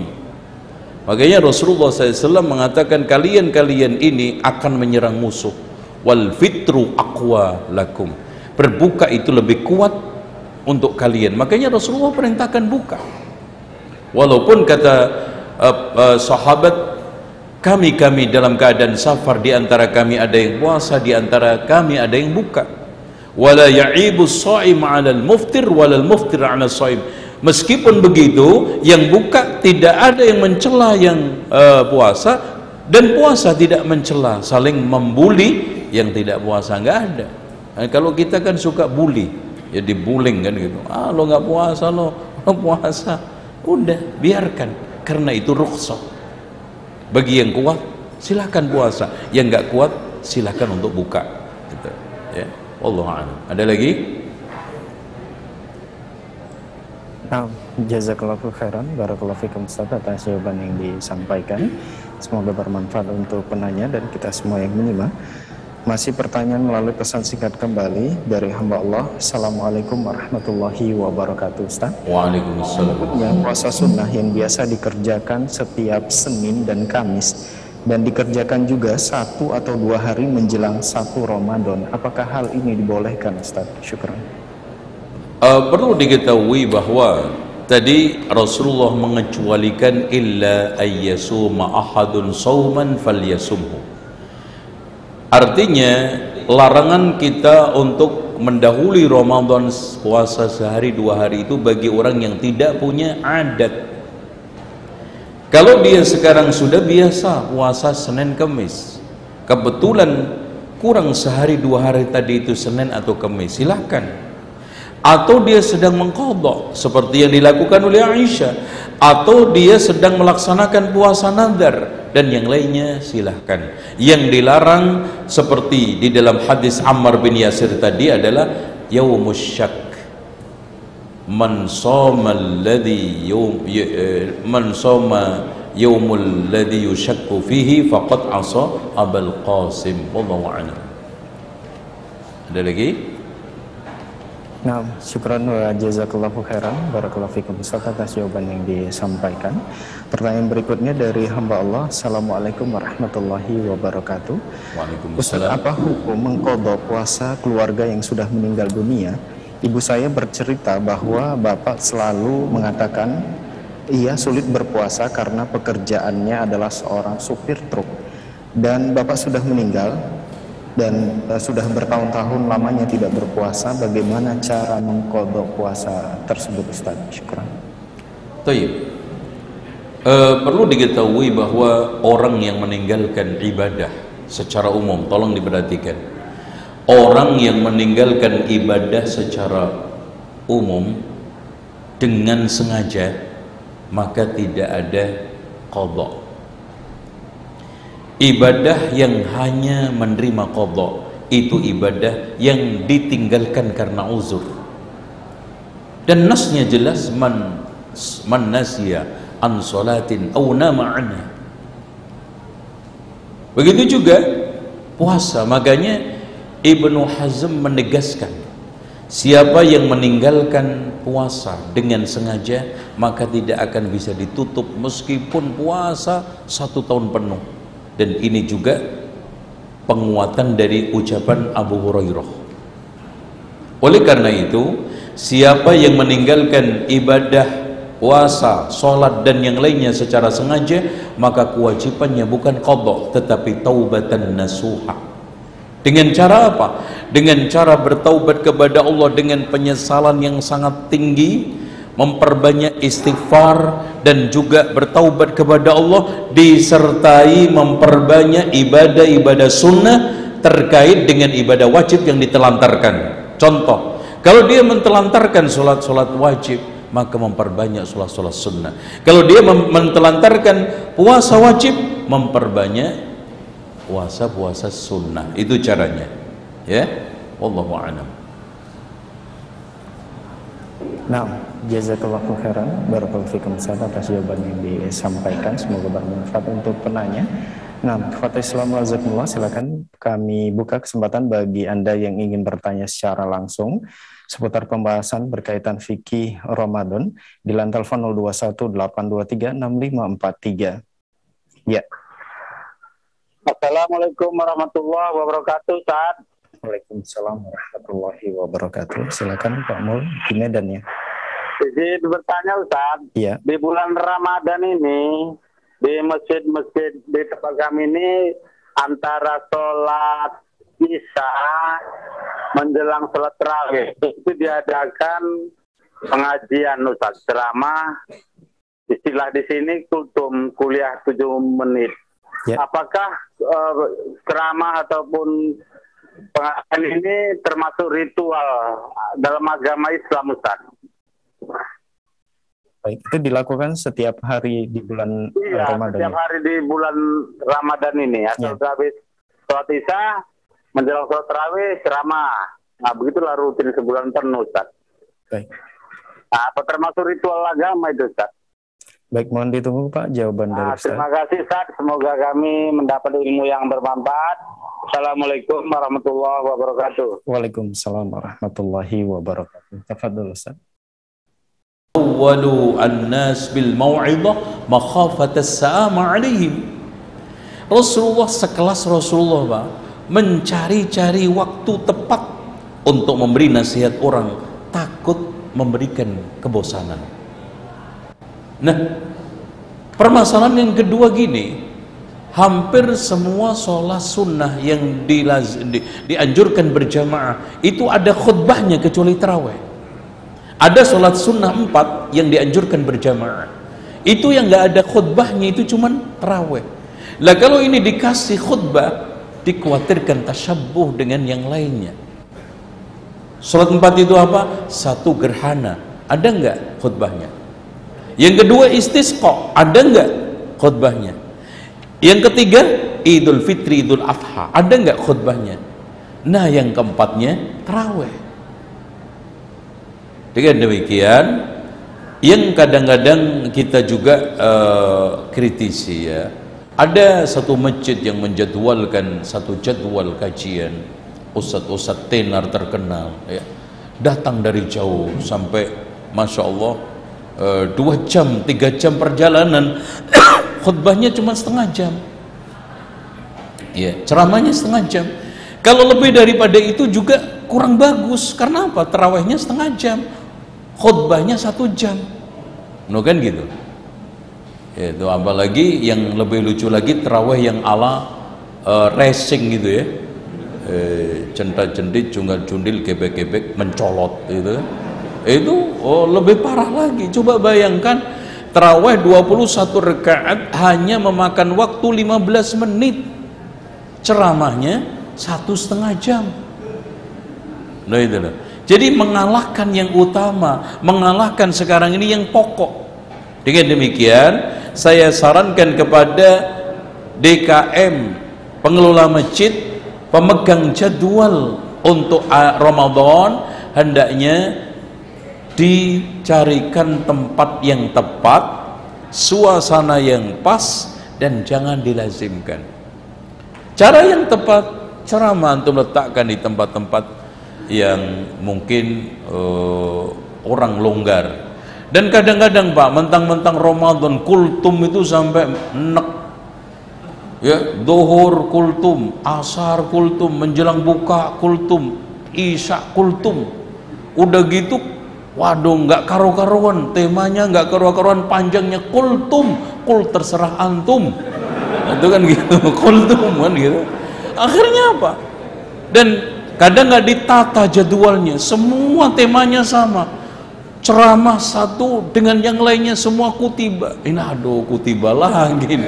Makanya Rasulullah SAW mengatakan kalian-kalian ini akan menyerang musuh. Wal fitru aqwa lakum. Berbuka itu lebih kuat untuk kalian. Makanya Rasulullah perintahkan buka. Walaupun kata uh, uh, sahabat kami-kami dalam keadaan safar di antara kami ada yang puasa di antara kami ada yang buka. Wala ya'ibu shaim 'ala al-muftir wala al-muftir 'ala shaim meskipun begitu yang buka tidak ada yang mencela yang uh, puasa dan puasa tidak mencela saling membuli yang tidak puasa enggak ada. Nah, kalau kita kan suka bully ya dibuling kan gitu. Ah lo nggak puasa lo lo puasa. Udah biarkan. Karena itu rukhsah bagi yang kuat silahkan puasa. Yang nggak kuat silahkan untuk buka. Gitu. Ya. Allah ada lagi? Nah, jazakallahu khairan, barakallahu fikum Ustaz atas jawaban yang disampaikan. Semoga bermanfaat untuk penanya dan kita semua yang menyimak. Masih pertanyaan melalui pesan singkat kembali dari hamba Allah. Assalamualaikum warahmatullahi wabarakatuh Ustaz. Waalaikumsalam. Ya, puasa sunnah yang biasa dikerjakan setiap Senin dan Kamis dan dikerjakan juga satu atau dua hari menjelang satu Ramadan. Apakah hal ini dibolehkan Ustaz? Syukran. Uh, perlu diketahui bahwa tadi Rasulullah mengecualikan illa ayyasuma ahadun sauman falyasumhu Artinya larangan kita untuk mendahului Ramadan puasa sehari dua hari itu bagi orang yang tidak punya adat. Kalau dia sekarang sudah biasa puasa Senin Kamis, kebetulan kurang sehari dua hari tadi itu Senin atau Kamis, silahkan. Atau dia sedang mengkodok seperti yang dilakukan oleh Aisyah, atau dia sedang melaksanakan puasa nazar dan yang lainnya silahkan. Yang dilarang seperti di dalam hadis Ammar bin Yasir tadi adalah yaumus syak. Man soma alladhi yawm eh, man soma yaumul ladhi yushakku fihi faqad asa abul qasim. Wallahu a'lam. Ada lagi Nah, syukran wa jazakallahu khairan. Barakallahu fikum Ustaz atas jawaban yang disampaikan. Pertanyaan berikutnya dari hamba Allah. Assalamualaikum warahmatullahi wabarakatuh. Waalaikumsalam. Ustaz, apa hukum mengkodok puasa keluarga yang sudah meninggal dunia? Ibu saya bercerita bahwa bapak selalu mengatakan ia sulit berpuasa karena pekerjaannya adalah seorang supir truk. Dan bapak sudah meninggal, dan uh, sudah bertahun-tahun lamanya tidak berpuasa, bagaimana cara mengkodok puasa tersebut Ustaz? Syukran. Taib. Uh, perlu diketahui bahwa orang yang meninggalkan ibadah secara umum, tolong diperhatikan. Orang yang meninggalkan ibadah secara umum dengan sengaja maka tidak ada kodok ibadah yang hanya menerima kodok itu ibadah yang ditinggalkan karena uzur. Dan nasnya jelas man man nasya an salatin aw nama begitu juga puasa makanya Ibnu Hazm menegaskan siapa yang meninggalkan puasa dengan sengaja maka tidak akan bisa ditutup meskipun puasa satu tahun penuh dan ini juga penguatan dari ucapan Abu Hurairah oleh karena itu siapa yang meninggalkan ibadah puasa, sholat dan yang lainnya secara sengaja maka kewajibannya bukan qadha tetapi taubatan nasuha dengan cara apa? dengan cara bertaubat kepada Allah dengan penyesalan yang sangat tinggi memperbanyak istighfar dan juga bertaubat kepada Allah disertai memperbanyak ibadah-ibadah sunnah terkait dengan ibadah wajib yang ditelantarkan. Contoh kalau dia mentelantarkan sholat-sholat wajib maka memperbanyak sholat-sholat sunnah. Kalau dia mentelantarkan puasa wajib memperbanyak puasa-puasa sunnah. Itu caranya. Ya? A'lam. Nah, jazakallahu khairan. Barakallahu fikum atas jawaban yang disampaikan. Semoga bermanfaat untuk penanya. Nah, Fatih Islam Wazakumullah, silakan kami buka kesempatan bagi Anda yang ingin bertanya secara langsung seputar pembahasan berkaitan fikih Ramadan di lantai telepon 0218236543. Ya. Assalamualaikum warahmatullahi wabarakatuh, Ustaz. Waalaikumsalam warahmatullahi wabarakatuh. Silakan Pak Mul di Medan ya. Jadi bertanya Ustaz, ya. di bulan Ramadan ini di masjid-masjid di tempat kami ini antara sholat Isya menjelang sholat terawih itu diadakan pengajian Ustaz ceramah istilah di sini kultum kuliah tujuh menit. Ya. Apakah eh, ceramah ataupun pengajian ini termasuk ritual dalam agama Islam Ustaz? Baik, itu dilakukan setiap hari di bulan eh, Iya, Ramadan. setiap ya? hari di bulan Ramadan ini atau Ya. habis sholat isya menjelang sholat terawih ceramah. Nah, begitulah rutin sebulan penuh, Ustaz. Baik. Nah, apa termasuk ritual agama itu, Ustaz? Baik, mohon ditunggu Pak jawaban dari Nah, Ustaz. terima kasih, Ustaz. Semoga kami mendapat ilmu yang bermanfaat. Assalamualaikum warahmatullahi wabarakatuh. Waalaikumsalam warahmatullahi wabarakatuh. Tafadhol Ustaz. Awwalu an-nas bil mau'izah as-sa'ama 'alaihim. Rasulullah sekelas Rasulullah Pak, mencari-cari waktu tepat untuk memberi nasihat orang takut memberikan kebosanan. Nah, permasalahan yang kedua gini, hampir semua sholat sunnah yang dilaz- di, dianjurkan berjamaah itu ada khutbahnya kecuali taraweh. Ada sholat sunnah empat yang dianjurkan berjamaah. Itu yang nggak ada khutbahnya itu cuman taraweh. Lah kalau ini dikasih khutbah, dikhawatirkan tasyabuh dengan yang lainnya. Sholat empat itu apa? Satu gerhana. Ada nggak khutbahnya? Yang kedua istisqa. Ada nggak khutbahnya? Yang ketiga Idul Fitri, Idul Adha. Ada nggak khutbahnya? Nah yang keempatnya taraweh. Dengan demikian, yang kadang-kadang kita juga eh, kritisi ya. Ada satu masjid yang menjadwalkan satu jadwal kajian ustadz-ustadz tenar terkenal ya. Datang dari jauh sampai Masya Allah eh, dua jam, tiga jam perjalanan [coughs] khutbahnya cuma setengah jam ya ceramahnya setengah jam kalau lebih daripada itu juga kurang bagus karena apa terawihnya setengah jam khutbahnya satu jam. No kan gitu? Itu apalagi yang lebih lucu lagi terawih yang ala eh, racing gitu ya. Eh, cendit cunggal cundil gebek gebek mencolot kan itu oh, lebih parah lagi. Coba bayangkan terawih 21 rakaat hanya memakan waktu 15 menit. Ceramahnya satu setengah jam. Nah itu loh. Jadi mengalahkan yang utama mengalahkan sekarang ini yang pokok. Dengan demikian saya sarankan kepada DKM pengelola masjid pemegang jadwal untuk ah, Ramadan hendaknya dicarikan tempat yang tepat suasana yang pas dan jangan dilazimkan. Cara yang tepat ceramah untuk letakkan di tempat-tempat yang mungkin eh, orang longgar. Dan kadang-kadang Pak mentang-mentang Ramadan kultum itu sampai enek. Ya dohor kultum asar kultum menjelang buka kultum isya kultum. Udah gitu waduh nggak karu-karuan temanya nggak karu-karuan panjangnya kultum kul terserah antum. Itu kan gitu [laughs] kultum kan gitu. Akhirnya apa? Dan kadang nggak ditata jadwalnya semua temanya sama. Ceramah satu dengan yang lainnya semua kutiba. Ini aduh kutiba lagi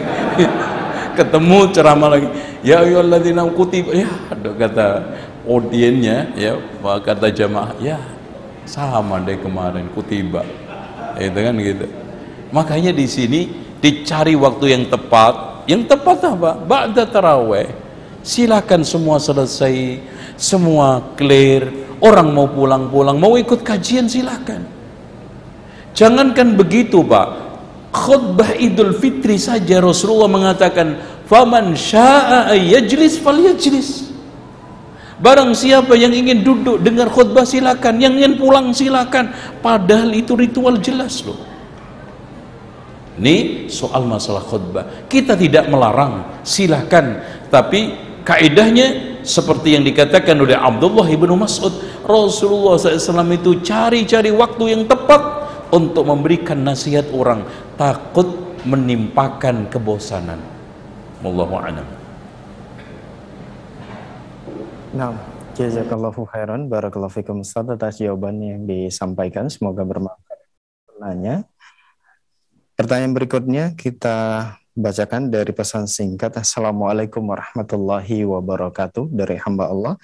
[laughs] ketemu ceramah lagi. Ya ayyuhalladzina kutiba. Ya aduh kata audiennya ya kata jamaah ya sama deh kemarin kutiba. Itu kan gitu. Makanya di sini dicari waktu yang tepat. Yang tepat apa? Ba'da taraweh. Silakan semua selesai semua clear orang mau pulang-pulang mau ikut kajian silakan jangankan begitu pak khutbah idul fitri saja Rasulullah mengatakan faman sya'a yajlis falyajlis Barang siapa yang ingin duduk dengar khutbah silakan, yang ingin pulang silakan. Padahal itu ritual jelas loh. Ini soal masalah khutbah. Kita tidak melarang, silakan. Tapi kaidahnya seperti yang dikatakan oleh Abdullah ibnu Mas'ud, Rasulullah SAW itu cari-cari waktu yang tepat untuk memberikan nasihat orang, takut menimpakan kebosanan. Wallahu a'lam. Nah, jazakallahu khairan, barakallahu fikum Ustaz atas jawaban yang disampaikan. Semoga bermanfaat. Nanya. Pertanyaan berikutnya kita bacakan dari pesan singkat. Assalamualaikum warahmatullahi wabarakatuh dari hamba Allah.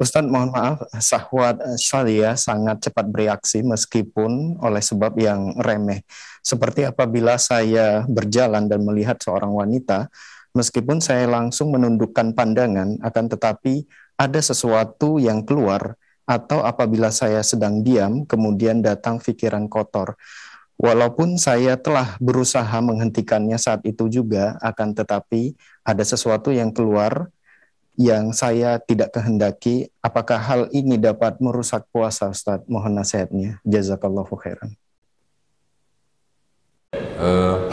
Ustaz mohon maaf, sahwat saya sangat cepat bereaksi meskipun oleh sebab yang remeh. Seperti apabila saya berjalan dan melihat seorang wanita, meskipun saya langsung menundukkan pandangan, akan tetapi ada sesuatu yang keluar atau apabila saya sedang diam kemudian datang pikiran kotor. Walaupun saya telah berusaha menghentikannya saat itu juga akan tetapi ada sesuatu yang keluar yang saya tidak kehendaki. Apakah hal ini dapat merusak puasa Ustaz? Mohon nasihatnya. Jazakallahu khairan. Uh,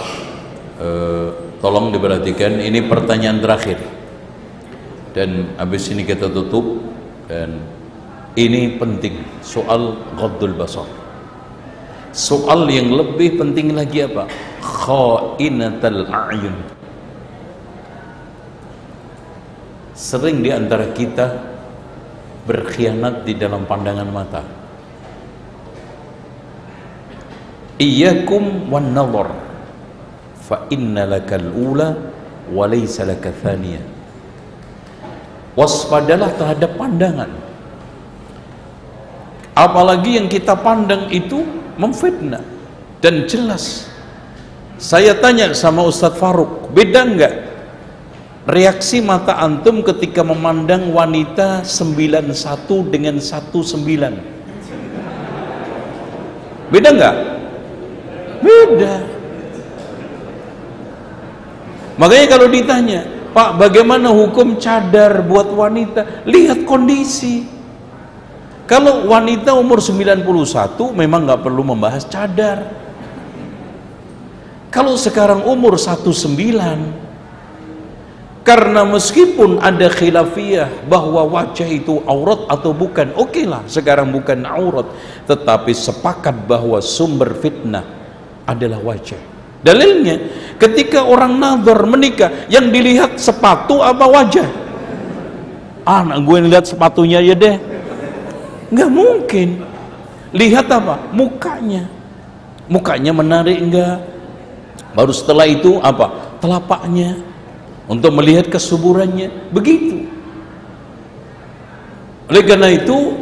uh, tolong diperhatikan ini pertanyaan terakhir dan habis ini kita tutup dan ini penting soal ghaddul basar soal yang lebih penting lagi apa? Khainatul a'yun. Sering di antara kita berkhianat di dalam pandangan mata. Iyyakum wan nadhar. Fa inna lakal ula wa laysa lakal thaniyah waspadalah terhadap pandangan. Apalagi yang kita pandang itu memfitnah. Dan jelas. Saya tanya sama Ustadz Faruk beda enggak? Reaksi mata antum ketika memandang wanita 91 dengan 19 beda enggak? Beda. Makanya kalau ditanya Pak bagaimana hukum cadar buat wanita? Lihat kondisi kalau wanita umur 91 memang nggak perlu membahas cadar kalau sekarang umur 19 karena meskipun ada khilafiyah bahwa wajah itu aurat atau bukan oke okay lah sekarang bukan aurat tetapi sepakat bahwa sumber fitnah adalah wajah Dalilnya, ketika orang nazar menikah, yang dilihat sepatu apa wajah? Anak gue lihat sepatunya ya deh. Nggak mungkin. Lihat apa? Mukanya. Mukanya menarik enggak? Baru setelah itu apa? Telapaknya. Untuk melihat kesuburannya. Begitu. Oleh karena itu,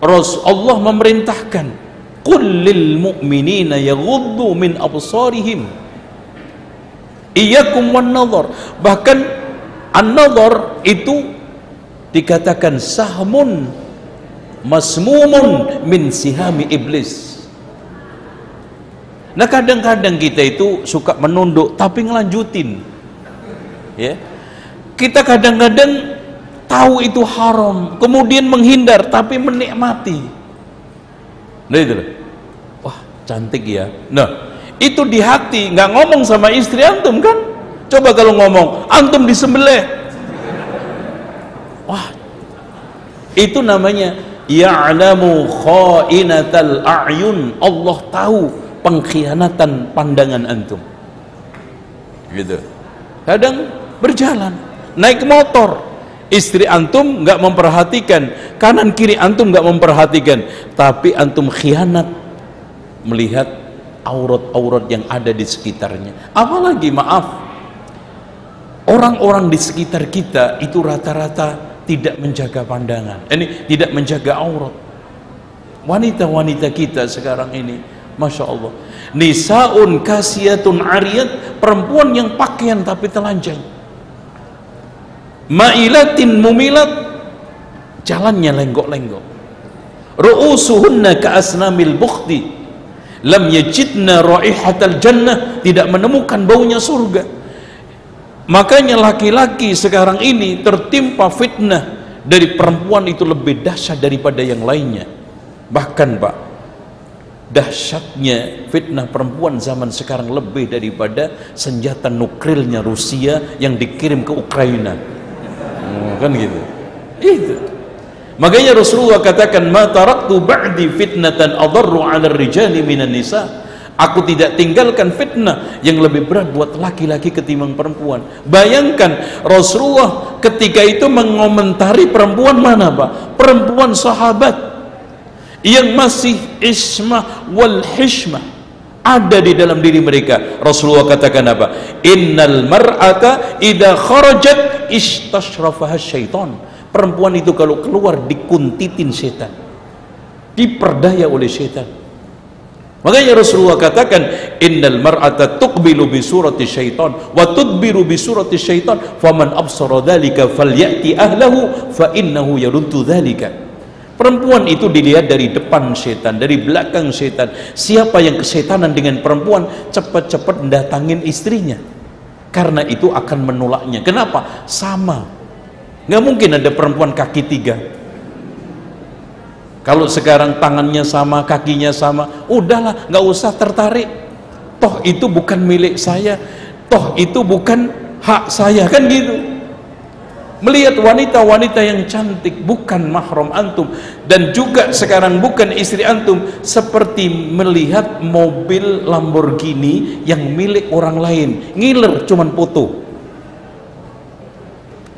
Rasulullah memerintahkan qul lil mu'minina yaghuddu min absarihim iyyakum wan nadhar bahkan an-nadhar itu dikatakan sahmun masmumun min sihami iblis. Nah kadang-kadang kita itu suka menunduk tapi ngelanjutin. Ya. Kita kadang-kadang tahu itu haram kemudian menghindar tapi menikmati. Nah itu loh. Cantik ya. Nah itu di hati nggak ngomong sama istri antum kan? Coba kalau ngomong antum disembelih. Wah itu namanya ya'lamu khainatal a'yun. Allah tahu pengkhianatan pandangan antum. Gitu. Kadang berjalan naik motor istri antum nggak memperhatikan kanan kiri antum nggak memperhatikan tapi antum khianat melihat aurat-aurat yang ada di sekitarnya. Apalagi maaf orang-orang di sekitar kita itu rata-rata tidak menjaga pandangan. Ini tidak menjaga aurat. Wanita-wanita kita sekarang ini Masya Allah. Nisaun kasiyatun ariyat perempuan yang pakaian tapi telanjang. Ma'ilatin mumilat jalannya lenggok-lenggok. Ru'usuhunna ka'asnamil bukhti lam yajidna raihatal jannah tidak menemukan baunya surga makanya laki-laki sekarang ini tertimpa fitnah dari perempuan itu lebih dahsyat daripada yang lainnya. Bahkan Pak dahsyatnya fitnah perempuan zaman sekarang lebih daripada senjata nukrilnya Rusia yang dikirim ke Ukraina. Oh, kan gitu? Itu. Makanya Rasulullah katakan ma taraktu ba'di fitnatan adarru 'ala rijali minan nisa. Aku tidak tinggalkan fitnah yang lebih berat buat laki-laki ketimbang perempuan. Bayangkan Rasulullah ketika itu mengomentari perempuan mana Pak? Perempuan sahabat yang masih ismah wal hishmah ada di dalam diri mereka. Rasulullah katakan apa? Innal mar'ata idza kharajat istashrafaha syaitan. Perempuan itu kalau keluar dikuntitin setan. Diperdaya oleh setan Makanya Rasulullah katakan innal mar'ata tuqbilu bi surati syaitan wa tudbiru bi surati syaitan faman absara dzalika falyati ahlahu fa innahu yaruddu dzalika. Perempuan itu dilihat dari depan setan, dari belakang setan. Siapa yang kesetanan dengan perempuan, cepat-cepat datangin istrinya. Karena itu akan menolaknya. Kenapa? Sama. Nggak mungkin ada perempuan kaki tiga kalau sekarang tangannya sama, kakinya sama, udahlah, nggak usah tertarik. Toh itu bukan milik saya, toh itu bukan hak saya, kan gitu. Melihat wanita-wanita yang cantik bukan mahram antum. Dan juga sekarang bukan istri antum. Seperti melihat mobil Lamborghini yang milik orang lain. Ngiler cuman foto.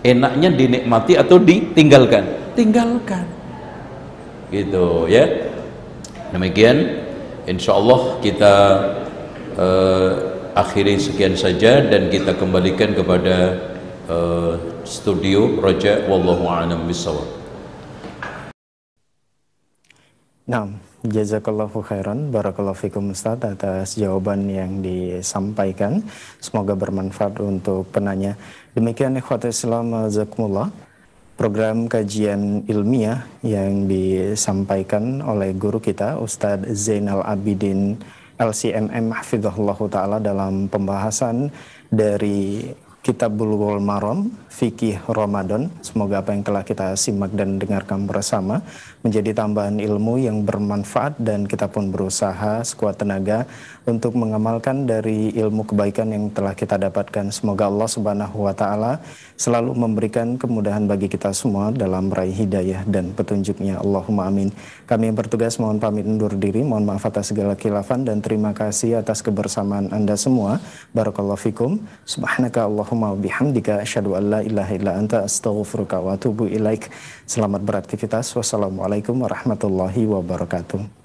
Enaknya dinikmati atau ditinggalkan? Tinggalkan gitu ya demikian insyaallah kita uh, akhiri sekian saja dan kita kembalikan kepada uh, studio Raja wallahu a'lam bissawab Nah, jazakallahu khairan, barakallahu fikum Ustaz atas jawaban yang disampaikan. Semoga bermanfaat untuk penanya. Demikian ikhwat Islam, jazakumullah program kajian ilmiah yang disampaikan oleh guru kita Ustadz Zainal Abidin LCMM Hafizahullah Ta'ala dalam pembahasan dari Kitab Bulughul Maram, Fikih Ramadan. Semoga apa yang telah kita simak dan dengarkan bersama menjadi tambahan ilmu yang bermanfaat dan kita pun berusaha sekuat tenaga untuk mengamalkan dari ilmu kebaikan yang telah kita dapatkan. Semoga Allah Subhanahu wa taala selalu memberikan kemudahan bagi kita semua dalam meraih hidayah dan petunjuknya. Allahumma amin. Kami yang bertugas mohon pamit undur diri, mohon maaf atas segala kilafan dan terima kasih atas kebersamaan Anda semua. Barakallahu fikum. Subhanaka Allahumma bihamdika asyhadu an la ilaha illa anta astaghfiruka wa atubu ilaik. Selamat beraktivitas. Wassalamualaikum warahmatullahi wabarakatuh.